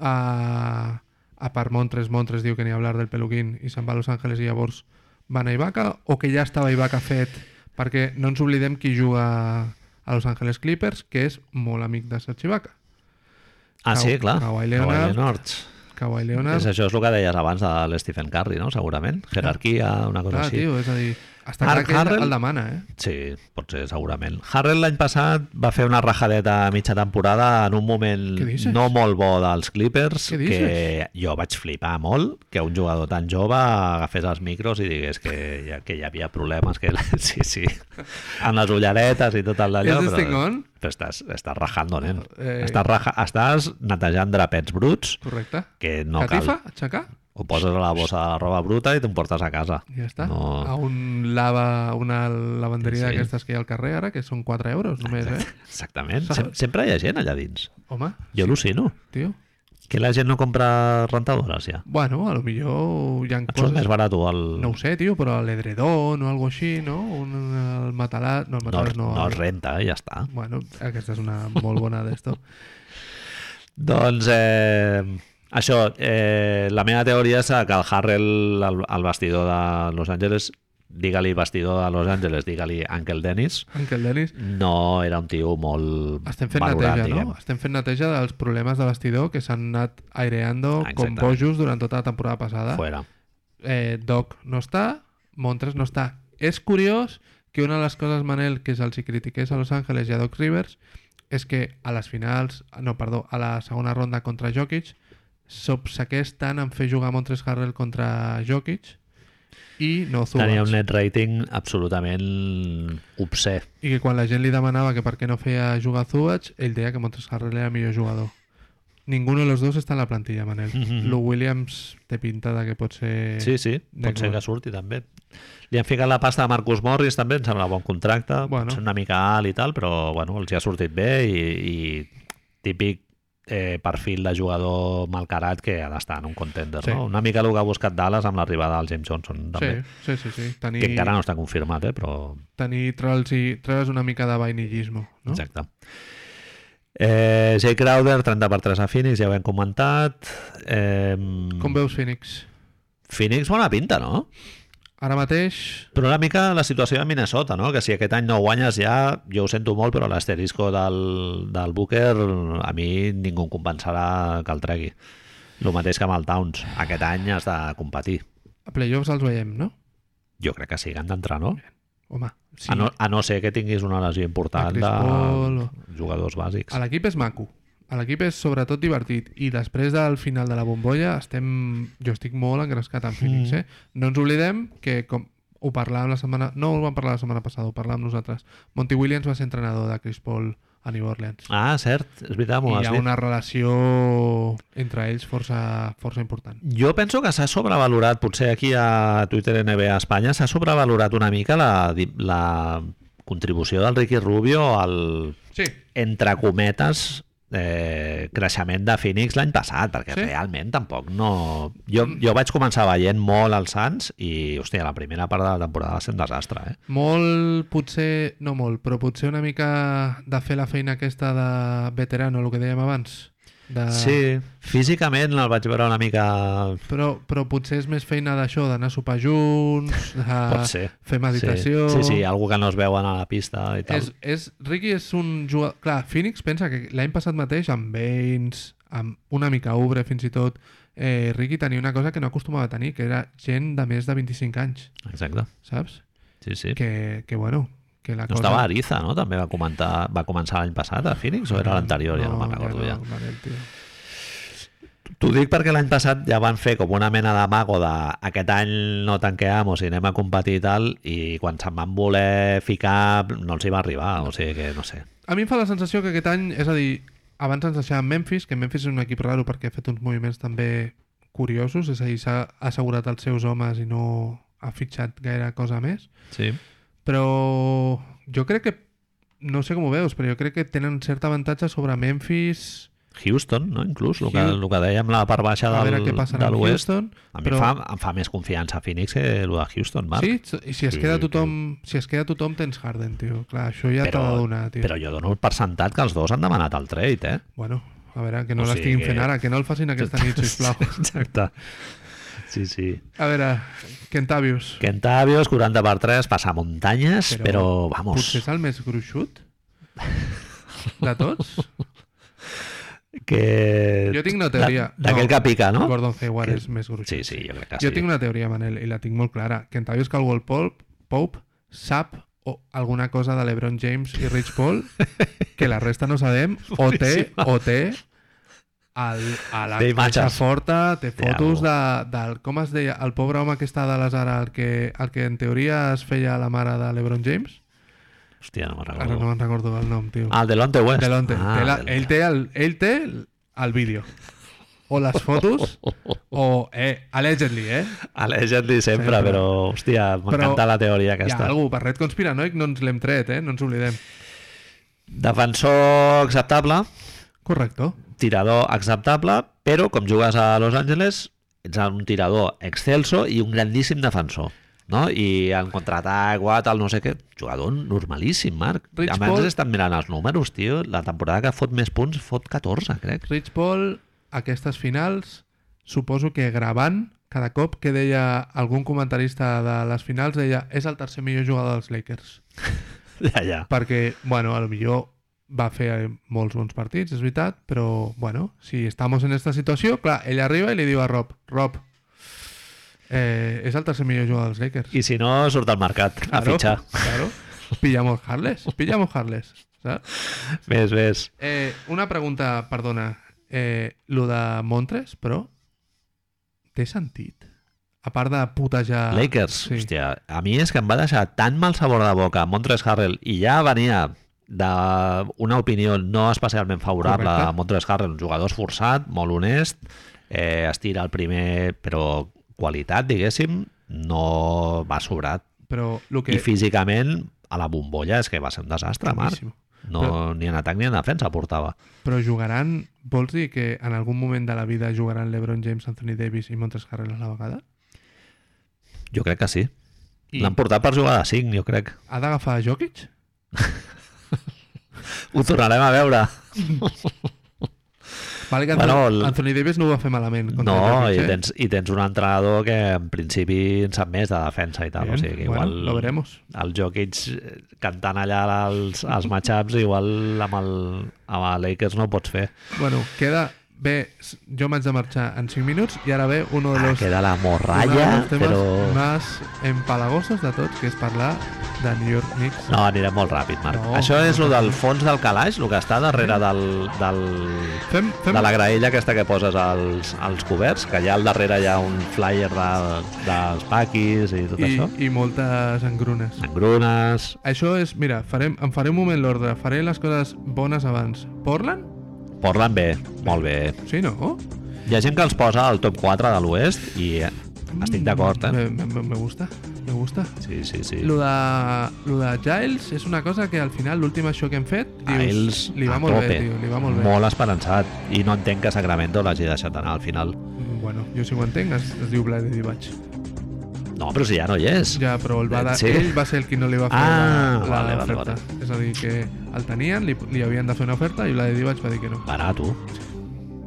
a, a per Montres, Montres diu que ni hablar del peluquín i se'n va a Los Angeles i llavors van a Ibaka o que ja estava Ibaka fet perquè no ens oblidem qui juga a Los Angeles Clippers que és molt amic de Serge Ibaka Ah, Kawhi- sí, clar. Kawhi Leonard. Leonard. Kawhi És, Leonard això és el que deies abans de l'Stephen Curry, no? Segurament. Jerarquia, una cosa clar, així. tio, és a dir està clar que ell Harrell- el demana eh? Sí, pot ser, segurament. Harrell l'any passat va fer una rajadeta a mitja temporada en un moment no molt bo dels Clippers, que jo vaig flipar molt que un jugador tan jove agafés els micros i digués que, ja, que hi havia problemes, que sí, sí, amb les ulleretes i tot el d'allò. On? però estàs, estàs rajando, nen. Eh. Estàs, raja, estàs netejant drapets bruts correcte que no cal. catifa, aixecar Ho poses a la bossa de la roba bruta i te'n portes a casa. Ja està. No... A un lava, una lavanderia Sí, sí. d'aquestes que hi ha al carrer ara, que són 4 euros només, eh? Exactament. Saps? Sem sempre hi ha gent allà dins. Home, Jo al·lucino. tio. Que la gent no compra rentadores ja. Bueno, a lo millor hi ha Et coses... més barat el... No ho sé, tio, però l'edredón o algo així, no? Un, el matalat... No, el no, matalat no. no el- es renta, eh, ja està. Bueno, aquesta és una molt bona d'esto. Doncs eh, això, eh, la meva teoria és que el Harrell, el, el vestidor de Los Angeles, digue-li vestidor de Los Angeles, digue-li Uncle Dennis, Ankel Dennis, no era un tio molt estem fent valorat, neteja, diguem. no? Estem fent neteja dels problemes de vestidor que s'han anat aireando com Exactament. bojos durant tota la temporada passada. Fuera. eh, Doc no està, Montres no està. És curiós que una de les coses, Manel, que se'ls hi critiqués a Los Angeles i a Doc Rivers és que a les finals, no, perdó, a la segona ronda contra Jokic s'obsequés tant en fer jugar Montres Harrell contra Jokic i no Tenia un net rating absolutament obsè. I que quan la gent li demanava que per què no feia jugar Zubac, ell deia que Montres Harrell era el millor jugador. Ninguno de los dos està en la plantilla, Manel. Mhm. Lou Williams té pinta de que pot ser... Sí, sí, pot ser que surti també. Li han ficat la pasta a Marcus Morris també, em sembla bon contracte, Bueno. bueno. potser una mica alt i tal, però bueno, els hi ha sortit bé i, i típic eh, perfil de jugador malcarat que ha d'estar en un contender, Sí. no? Una mica el que ha buscat Dallas amb l'arribada del James Johnson també, Sí, sí, sí, sí. Tenir, que encara no està confirmat, eh, però tenir trolls i treure's una mica de vainillismo, no? exacte. Eh, Jay Crowder, 30 per 3 a Phoenix, ja ho hem comentat. Eh, Com veus Phoenix? Phoenix bona pinta, no? Ara mateix, Però una mica la situació de Minnesota, no? que si aquest any no guanyes ja, jo ho sento molt, però l'asterisco del, del Booker a mi ningú em compensarà que el tregui. El mateix que amb el Towns. Aquest any has de competir. a playoffs els veiem, no? Jo crec que sí que han d'entrar, no? Home, sí. A, no? a no ser que tinguis una lesió important de Paul o- jugadors bàsics. A l'equip és maco. A l'equip és sobretot divertit. I després del final de la bombolla estem... Jo estic molt engrescat en Phoenix, Mm. eh? No ens oblidem que, com ho parlàvem la setmana... No ho vam parlar la setmana passada, ho parlàvem nosaltres. Monty Williams va ser entrenador de Chris Paul a New Orleans. Ah, cert, és veritat, m'ho I hi ha una relació entre ells força, força important. Jo penso que s'ha sobrevalorat, potser aquí a Twitter NBA Espanya, s'ha sobrevalorat una mica la, la contribució del Ricky Rubio al, Sí, entre cometes, eh, creixement de Phoenix l'any passat, perquè Sí? realment tampoc no... Jo, jo vaig començar veient molt els Suns i, hòstia, la primera part de la temporada va ser un desastre, eh? Molt, potser, no molt, però potser una mica de fer la feina aquesta de veterano, el que dèiem abans. De... Sí, físicament el vaig veure una mica... Però, però potser és més feina d'això, d'anar a sopar junts, de fer meditació... Sí, sí, sí algú que no es veuen a la pista i tal. És, és, Ricky és un jugador... Clar, Phoenix pensa que l'any passat mateix, amb Baines, amb una mica Ubre fins i tot, eh, Ricky tenia una cosa que no acostumava a tenir, que era gent de més de 25 anys, Exacte, saps? sí, sí. Que, que bueno, que la No cosa... estava Ariza, no? També va, comentar, va començar l'any passat a Phoenix o era l'anterior? Ja no, me'n recordo ja. No, tio. T'ho dic perquè l'any passat ja van fer com una mena de mago de aquest any no tanqueamos i anem a competir i tal i quan se'n van voler ficar no els hi va arribar, o sigui que no sé. A mi em fa la sensació que aquest any, és a dir, abans ens deixàvem Memphis, que Memphis és un equip raro perquè ha fet uns moviments també curiosos, és a dir, s'ha assegurat els seus homes i no ha fitxat gaire cosa més. Sí. Però jo crec que, no sé com ho veus, però jo crec que tenen cert avantatge sobre Memphis... Houston, no? Inclús, el que, el que dèiem la part baixa A del, veure què de l'oest. A mi però- fa, em fa més confiança Phoenix que el de Houston, Marc. Sí, i si es Sí, queda sí. tothom, si es queda tothom tens Harden, tio. Clar, això ja t'ha de donar, tio. Però jo dono per sentat que els dos han demanat el trade, eh? Bueno, a veure, que no O sigui l'estiguin que- fent ara, que no el facin aquesta nit, sisplau. Exacte. Sí, sí. A veure, Kentavius. Kentavios, 40 per 3, passa muntanyes, però, però vamos, Potser és el més gruixut de tots? que... Jo tinc una teoria. Da- D'aquell No, que pica, no? Gordon Hayward Que- és més gruixut. Sí, sí, jo crec que Jo sí. tinc una teoria, Manel, i la tinc molt clara. Kentavius Caldwell Pope, Pope sap o alguna cosa de LeBron James i Rich Paul que la resta no sabem o té, o té el, a la Té caixa imatges. forta, té fotos de, del, com es deia, el pobre home que està de les ara, el que, el que en teoria es feia la mare de LeBron James. Hòstia, no me'n Ara recordo. no me'n recordo el nom, tio. Ah, el Delonte West. Delonte. Ah, té la, ell, té el, ell té el, vídeo. O les fotos, o... Eh, allegedly, eh? Allegedly sempre, Sempre. però, hòstia, m'encanta la teoria Hi ha aquesta. algú, per ret conspiranoic no ens l'hem tret, eh? No ens oblidem. Defensor acceptable, Correcto. Tirador acceptable, però com jugues a Los Angeles, ets un tirador excelso i un grandíssim defensor. No? I en contraatac, o tal, no sé què, jugador normalíssim, Marc. Rich a més, Paul- estan mirant els números, tio. La temporada que fot més punts fot 14, crec. Rich Paul, aquestes finals, suposo que gravant, cada cop que deia algun comentarista de les finals, deia és el tercer millor jugador dels Lakers. Ja, ja. Perquè, bueno, a lo millor va fer molts bons partits, és veritat, però, bueno, si estamos en esta situació, clar, ell arriba i li diu a Rob, Rob, eh, és el tercer millor jugador dels Lakers. I si no, surt al mercat a fitxar. Claro. Pillamos Harles, pillamos Harles, saps? Més, més. Eh, una pregunta, perdona. Eh, lo de Montres, però, té sentit? A part de putejar... Lakers, Sí. hòstia, a mi és que em va deixar tan mal sabor de boca Montres Harrell i ja venia d'una opinió no especialment favorable Correcte. a Montres Harrell, un jugador esforçat, molt honest, eh, estira el primer, però qualitat, diguéssim, no va sobrat. Però el que... I físicament, a la bombolla, és que va ser un desastre, Marc. No, ni en atac ni en defensa portava. Però jugaran... Vols dir que en algun moment de la vida jugaran LeBron James, Anthony Davis i Montres Harrell a la vegada? Jo crec que sí. I L'han portat per jugar de 5, jo crec. ha d'agafar Jokic? Ho tornarem a veure. Vale, que Bueno, Anthony, el- Anthony Davis no ho va fer malament No, i eh? tens, i tens un entrenador que en principi en sap més de defensa i tal. Bien, o sigui que bueno, igual lo veremos. el Jokic eh, cantant allà els, els matchups igual amb el, amb el Lakers no ho pots fer. Bueno, queda... Bé, s- jo m'haig de marxar en 5 minuts i ara ve uno de Ah, los, queda la morralla, los temes però... més empalagosos de tots, que és parlar de New York Knicks. No, anirem molt ràpid, Marc. No, Això és no el del fons del calaix, el que està darrere del, del, Fem, fem, de la graella aquesta que poses als, als coberts, que allà al darrere hi ha un flyer de, dels paquis i tot i, això. i moltes engrunes. Engrunes... Això és, mira, farem, em faré un moment l'ordre, faré les coses bones abans. Portland? Portland bé, molt bé. Sí, no? Hi ha gent que els posa al top 4 de l'oest i estic d'acord, eh? Me, me, me gusta, me gusta. Sí, sí, sí. Lo de, lo de Giles és una cosa que al final, l'última show que hem fet, dius, Giles li va a molt tope. bé, tio, li va molt bé. Molt esperançat. I no entenc que Sacramento l'hagi deixat anar al final. Mm, Bueno, jo sí ho entenc, es, es diu Blade Divac. No, però si ja no hi és. Ja, però el va de, Sí. ell va ser el qui no li va fer Ah, la- vale, vale, l'oferta. És a dir, que el tenien, li, li havien de fer una oferta i Blade Divac va dir que no. Barat, tu.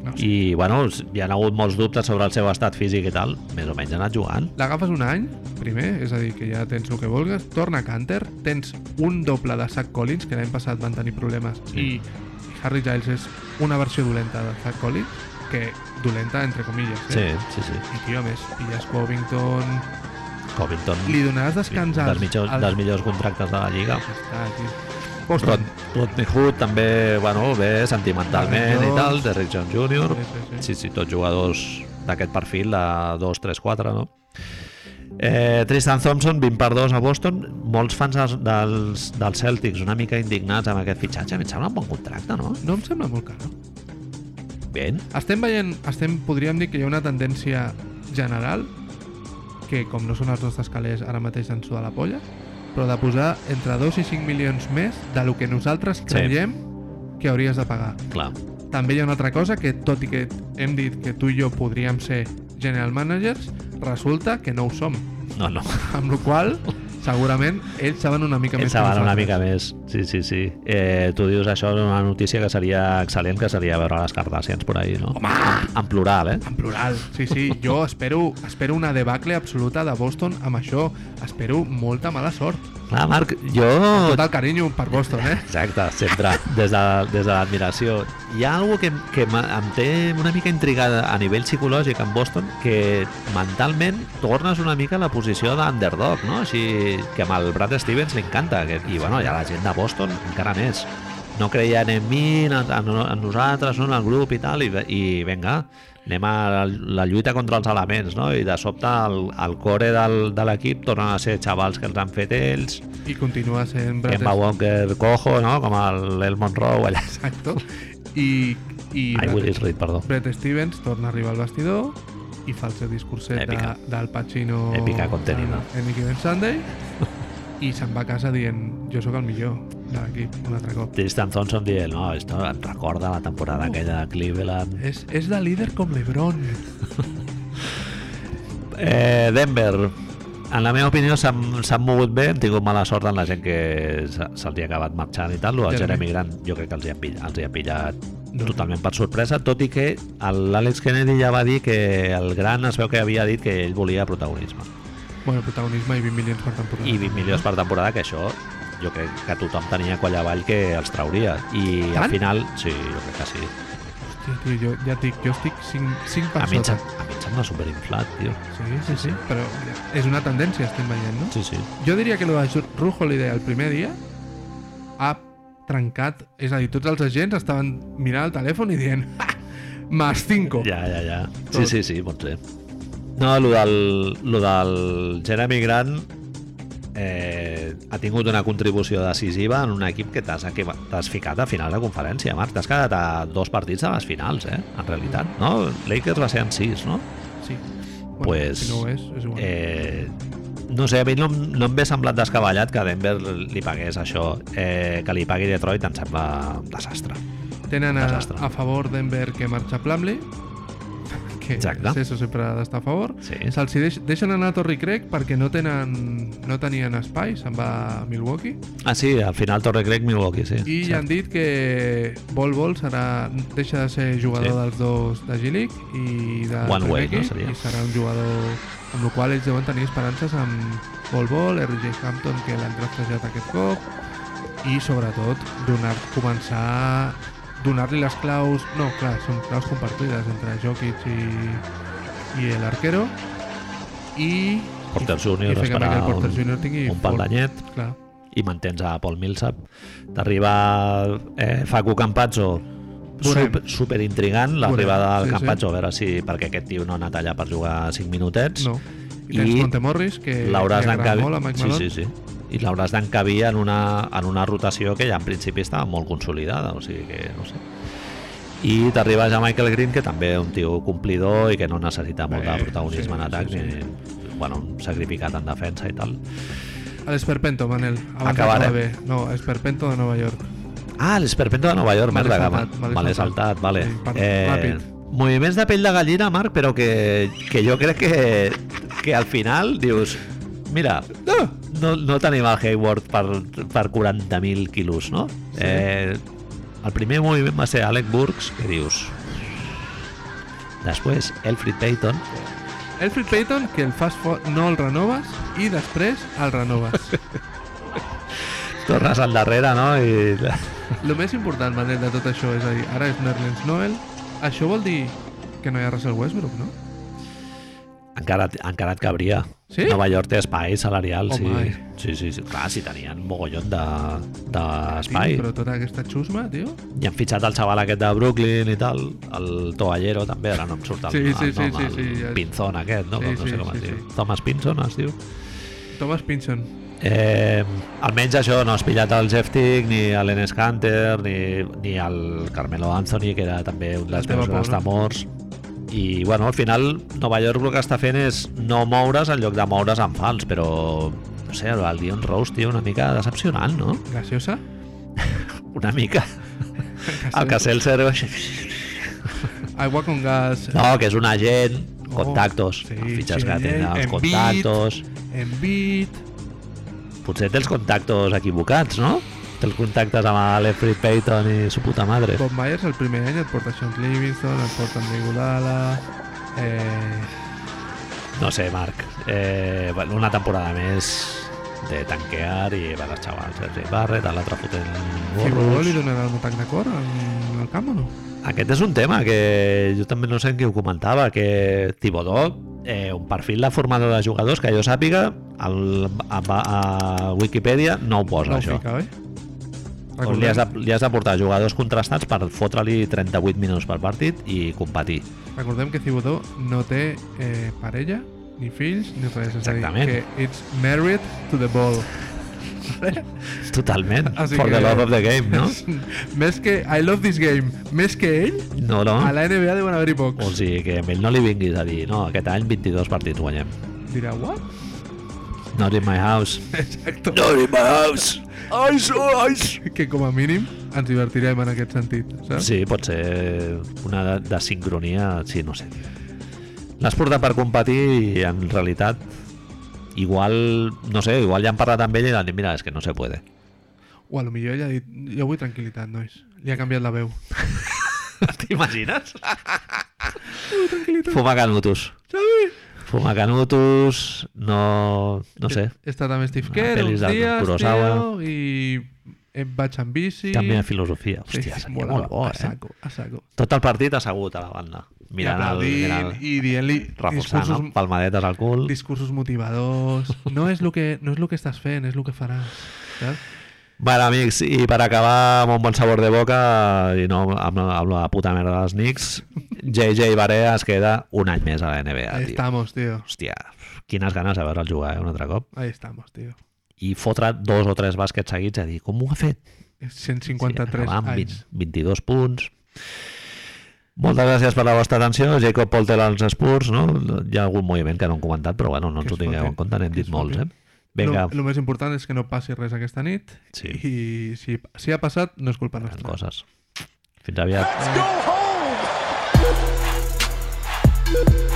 no sé. I, bueno, hi ha hagut molts dubtes sobre el seu estat físic i tal. Més o menys ha anat jugant. L'agafes un any, primer, és a dir, que ja tens el que vulguis, torna Canter, tens un doble de Zach Collins, que l'any passat van tenir problemes, Sí. i Harry Giles és una versió dolenta de Zach Collins, que dolenta entre comilles, Sí, eh? sí, sí. I tio, a més, pilles Covington, Covington, li donaràs descans dels, als... millors, als- dels millors contractes de la Lliga. Ja està, tio. Rod, Boston. Rodney Hood també, bueno, bé, sentimentalment Derrick i tal, Jones. Derrick Jones Jr. Sí, sí, sí. Sí, sí, tots jugadors d'aquest perfil, de 2, 3, 4, no? Eh, Tristan Thompson, 20 per 2 a Boston. Molts fans dels, dels, dels Celtics una mica indignats amb aquest fitxatge. Em sembla un bon contracte, no? No em sembla molt car? Ben. Estem veient, estem, podríem dir que hi ha una tendència general que, com no són els nostres calés, ara mateix ens suda la polla, però de posar entre 2 i 5 milions més de lo que nosaltres creiem que hauries de pagar. Clar. També hi ha una altra cosa que, tot i que hem dit que tu i jo podríem ser general managers, resulta que no ho som. No, no. Amb la qual cosa, segurament, ells saben una mica Ells més que saben una mica més. Sí, sí, sí. Eh, tu dius això és una notícia que seria excel·lent, que seria veure les Kardashians por ahí, no? Home! En plural, eh? En plural, sí, sí. Jo espero, espero una debacle absoluta de Boston amb això. Espero molta mala sort. Clar, Marc, jo... Tot el carinyo per Boston, eh? Exacte, sempre, des de, des de l'admiració. Hi ha alguna que, que em té una mica intrigada a nivell psicològic en Boston, que mentalment tornes una mica a la posició d'underdog, no? Així que amb el Brad Stevens li encanta, que, i bueno, ha la gent de Boston encara més. No creien en mi, en, en, en nosaltres, no, en el grup i tal, i, i vinga, anem a la, lluita contra els elements, no? I de sobte el, el core del, de l'equip tornen a ser xavals que els han fet ells, I continua sent Brad Kemba Walker cojo, no? Com el, el Monroe allà. Exacto. I, i Ai, Willis Reed, perdó. Brett Stevens torna a arribar al vestidor i fa el seu discurset de, del Pacino Èpica contenida. en Any Given Sunday i se'n va a casa dient jo sóc el millor l'equip un altre cop. Tristan Thompson dient, no, esto em recorda la temporada aquella de Cleveland. És, és de líder com l'Ebron. Eh, Denver, en la meva opinió s'han mogut bé, han tingut mala sort en la gent que se- se'ls ha acabat marxant i tal. El Jeremy. Jeremy Grant jo crec que els hi ha pillat, els hi ha pillat No. totalment per sorpresa, tot i que l'Àlex Kennedy ja va dir que el Grant es veu que havia dit que ell volia protagonisme. Bueno, protagonisme i 20 milions per temporada. I 20 milions per temporada, que això jo crec que tothom tenia coll avall que els trauria. I Tant? al final, sí, jo crec que sí. Hòstia, tio, jo ja et dic, jo estic 5, 5 per A mi, sota. a mi em sembla superinflat, tio. Sí, sí, sí, però és una tendència, estem veient, no? Sí, sí. Jo diria que el de Ru Holiday el primer dia ha trencat, és a dir, tots els agents estaven mirant el telèfon i dient "Ah, más 5. Ja, ja, ja. Sí, sí, sí, pot ser. No, lo del, lo del Jeremy Grant eh, ha tingut una contribució decisiva en un equip que t'has ficat a final de conferència, Marc. T'has quedat a dos partits de les finals, eh? En realitat, no? Lakers va ser en sis, no? Sí. Bueno, Pues, si no ho és, és igual. Eh, no sé, a mi no, no em ve semblat descabellat que Denver li pagués això. Eh, que li pagui Detroit em sembla un desastre. Tenen a, desastre. a favor Denver que marxa Plumlee, que Exacte. això sempre ha d'estar a favor. Sí. Se'ls deix, deixen anar a Torrey Craig perquè no tenen no tenien espai, se'n va a Milwaukee. Ah, sí, al final Torre Craig Milwaukee, sí. I ja han dit que Bol Bol serà, deixa de ser jugador Sí. dels dos de G-League i de One way, no, seria? i serà un jugador amb el qual ells deuen tenir esperances amb Bol Bol, RJ Hampton que l'han draftejat aquest cop i sobretot donar, començar donar-li les claus no, clar, són claus compartides entre Jokic i, i el arquero i Porter i, Júnior i fer que esperar Michael Porter un- Júnior tingui un pal d'anyet i mantens a Paul Millsap. T'arriba eh, Facu Campazzo, super, super intrigant l'arribada del sí, sí. Campazzo, a veure si perquè aquest tio no ha anat allà per jugar 5 minutets. no i tens I Monte Morris que l'hauràs li agrada d'encabir molt a Mike sí, sí, sí. I l'hauràs d'encabir en, una, en una rotació que ja en principi estava molt consolidada o sigui que no sé i t'arriba ja Michael Green que també és un tio complidor i que no necessita molt de protagonisme sí, en atac sí, sí. ni bueno, un sacrificat en defensa i tal L'Esperpento, Manel. Acabarem. bé. No, Esperpento de Nova York. Ah, l'Esperpento de Nova York, Me l'he merda, saltat, que me l'he saltat. vale. Sí, per- eh, ràpid. moviments de pell de gallina, Marc, però que, que jo crec que, que al final dius, mira, no, no tenim el Hayward per, per 40.000 quilos, no? Sí. Eh, el primer moviment va ser Alec Burks, que dius... Després, Elfrid Payton, Elfrid Payton, que el fas no el renoves i després el renoves. tornes al darrere, no? I... el més important, Manel, de tot això, és a dir, ara és Nerlens Noel. Això vol dir que no hi ha Russell Westbrook, no? Encara, encara et cabria. Sí? Nova York té espai salarial, Oh sí. my. sí. Sí, sí, Clar, si tenien mogollon Tio, d'espai. De, però tota aquesta xusma, tio... I han fitxat el xaval aquest de Brooklyn i tal, el Toallero també, ara no em surt el, Sí, sí, el sí, nom, sí, el sí, és- Pinzón aquest, no? Sí, no sé sí, com sí, es diu. sí. Thomas Pinzón es diu. Thomas Pinson. Eh, almenys això, no has pillat el Jeff Tick, ni l'Enes Hunter, ni, ni el Carmelo Anthony, que era també un dels meus grans temors. I, bueno, al final, Nova York el que està fent és no moure's en lloc de moure's en fals, però, no sé, el Dion Rose, tio, una mica decepcionant, no? Graciosa? Una mica. El Caselser... Aigua con gas. No, que és un agent, Oh, contactos, sí, fitxes sí, que tenen els contactos... Embiid. Potser té els contactos equivocats, no? Té els contactes amb l'Efri Payton i su puta madre. Bob Myers el primer any et porta Sean Livingston, et porta Iguodala... Eh, No sé, Marc. Eh, una temporada més de tanquear i va deixar el Sergi Barret, l'altre fotent Thibodeau li gorros. donarà un atac de cor en el camp o no? Aquest és un tema que jo també no sé en qui ho comentava, que Thibodeau, eh, un perfil de formador de jugadors que jo sàpiga, al, a, a Wikipedia no ho posa, no ho això. fica, oi? On li, has de, li has de portar jugadors contrastats per fotre-li 38 minuts per partit i competir. Recordem que Thibodeau no té eh, parella, ni fills, ni res. És a dir, Exactament. que it's married to the ball. Totalment. Així For que- the love of the game, no? més que I love this game, més que ell, No, no. a la NBA deuen haver-hi pocs. O sigui, que a ell no li vinguis a dir no, aquest any 22 partits guanyem. Dirà, what? Not in my house. Exacto. Not in my house. Oh, ice. Que com a mínim ens divertirem en aquest sentit, saps? Sí, pot ser una de, de sincronia, sí, no sé. L'has portat per competir i en realitat igual, no sé, igual ja han parlat amb ell i han dit, mira, és que no se puede. O a lo millor ella ha dit, jo vull tranquil·litat, nois. Li ha canviat la veu. T'imagines? Fuma canutos. Xavi! Fuma canutos, no... no sé. Estat amb Steve Kerr Kurosawa. tio, i em vaig amb bici. Canvia de filosofia. Hòstia, sí, seria molt bo, a eh? saco, a saco. Tot el partit assegut a la banda. I Mirant el, aplaudint mirant, i dient-li reforçant, discursos, palmadetes al cul. discursos motivadors. No és el que, no és el que estàs fent, és el que faràs. Saps? Bueno, amics, i per acabar amb un bon sabor de boca i no amb, amb la puta merda dels Knicks, JJ Barea es queda un any més a la NBA, Ahí tio. estamos, tío. Hòstia, quines ganes de veure'l jugar, eh, un altre cop. Ahí estamos, tío. I fotre dos o tres bàsquets seguits a dir, com ho ha fet? 153 Sí, anys. 20, 22 punts. Moltes gràcies per la vostra atenció. Jacob Poltel als Spurs, no? Hi ha algun moviment que no hem comentat, però bueno, no ens ho tingueu en compte, n'hem dit molts, eh? Vinga. El més important és que no passi res aquesta nit sí. i si, si ha passat no és culpa Gran nostra. Coses. Fins aviat. Let's go home!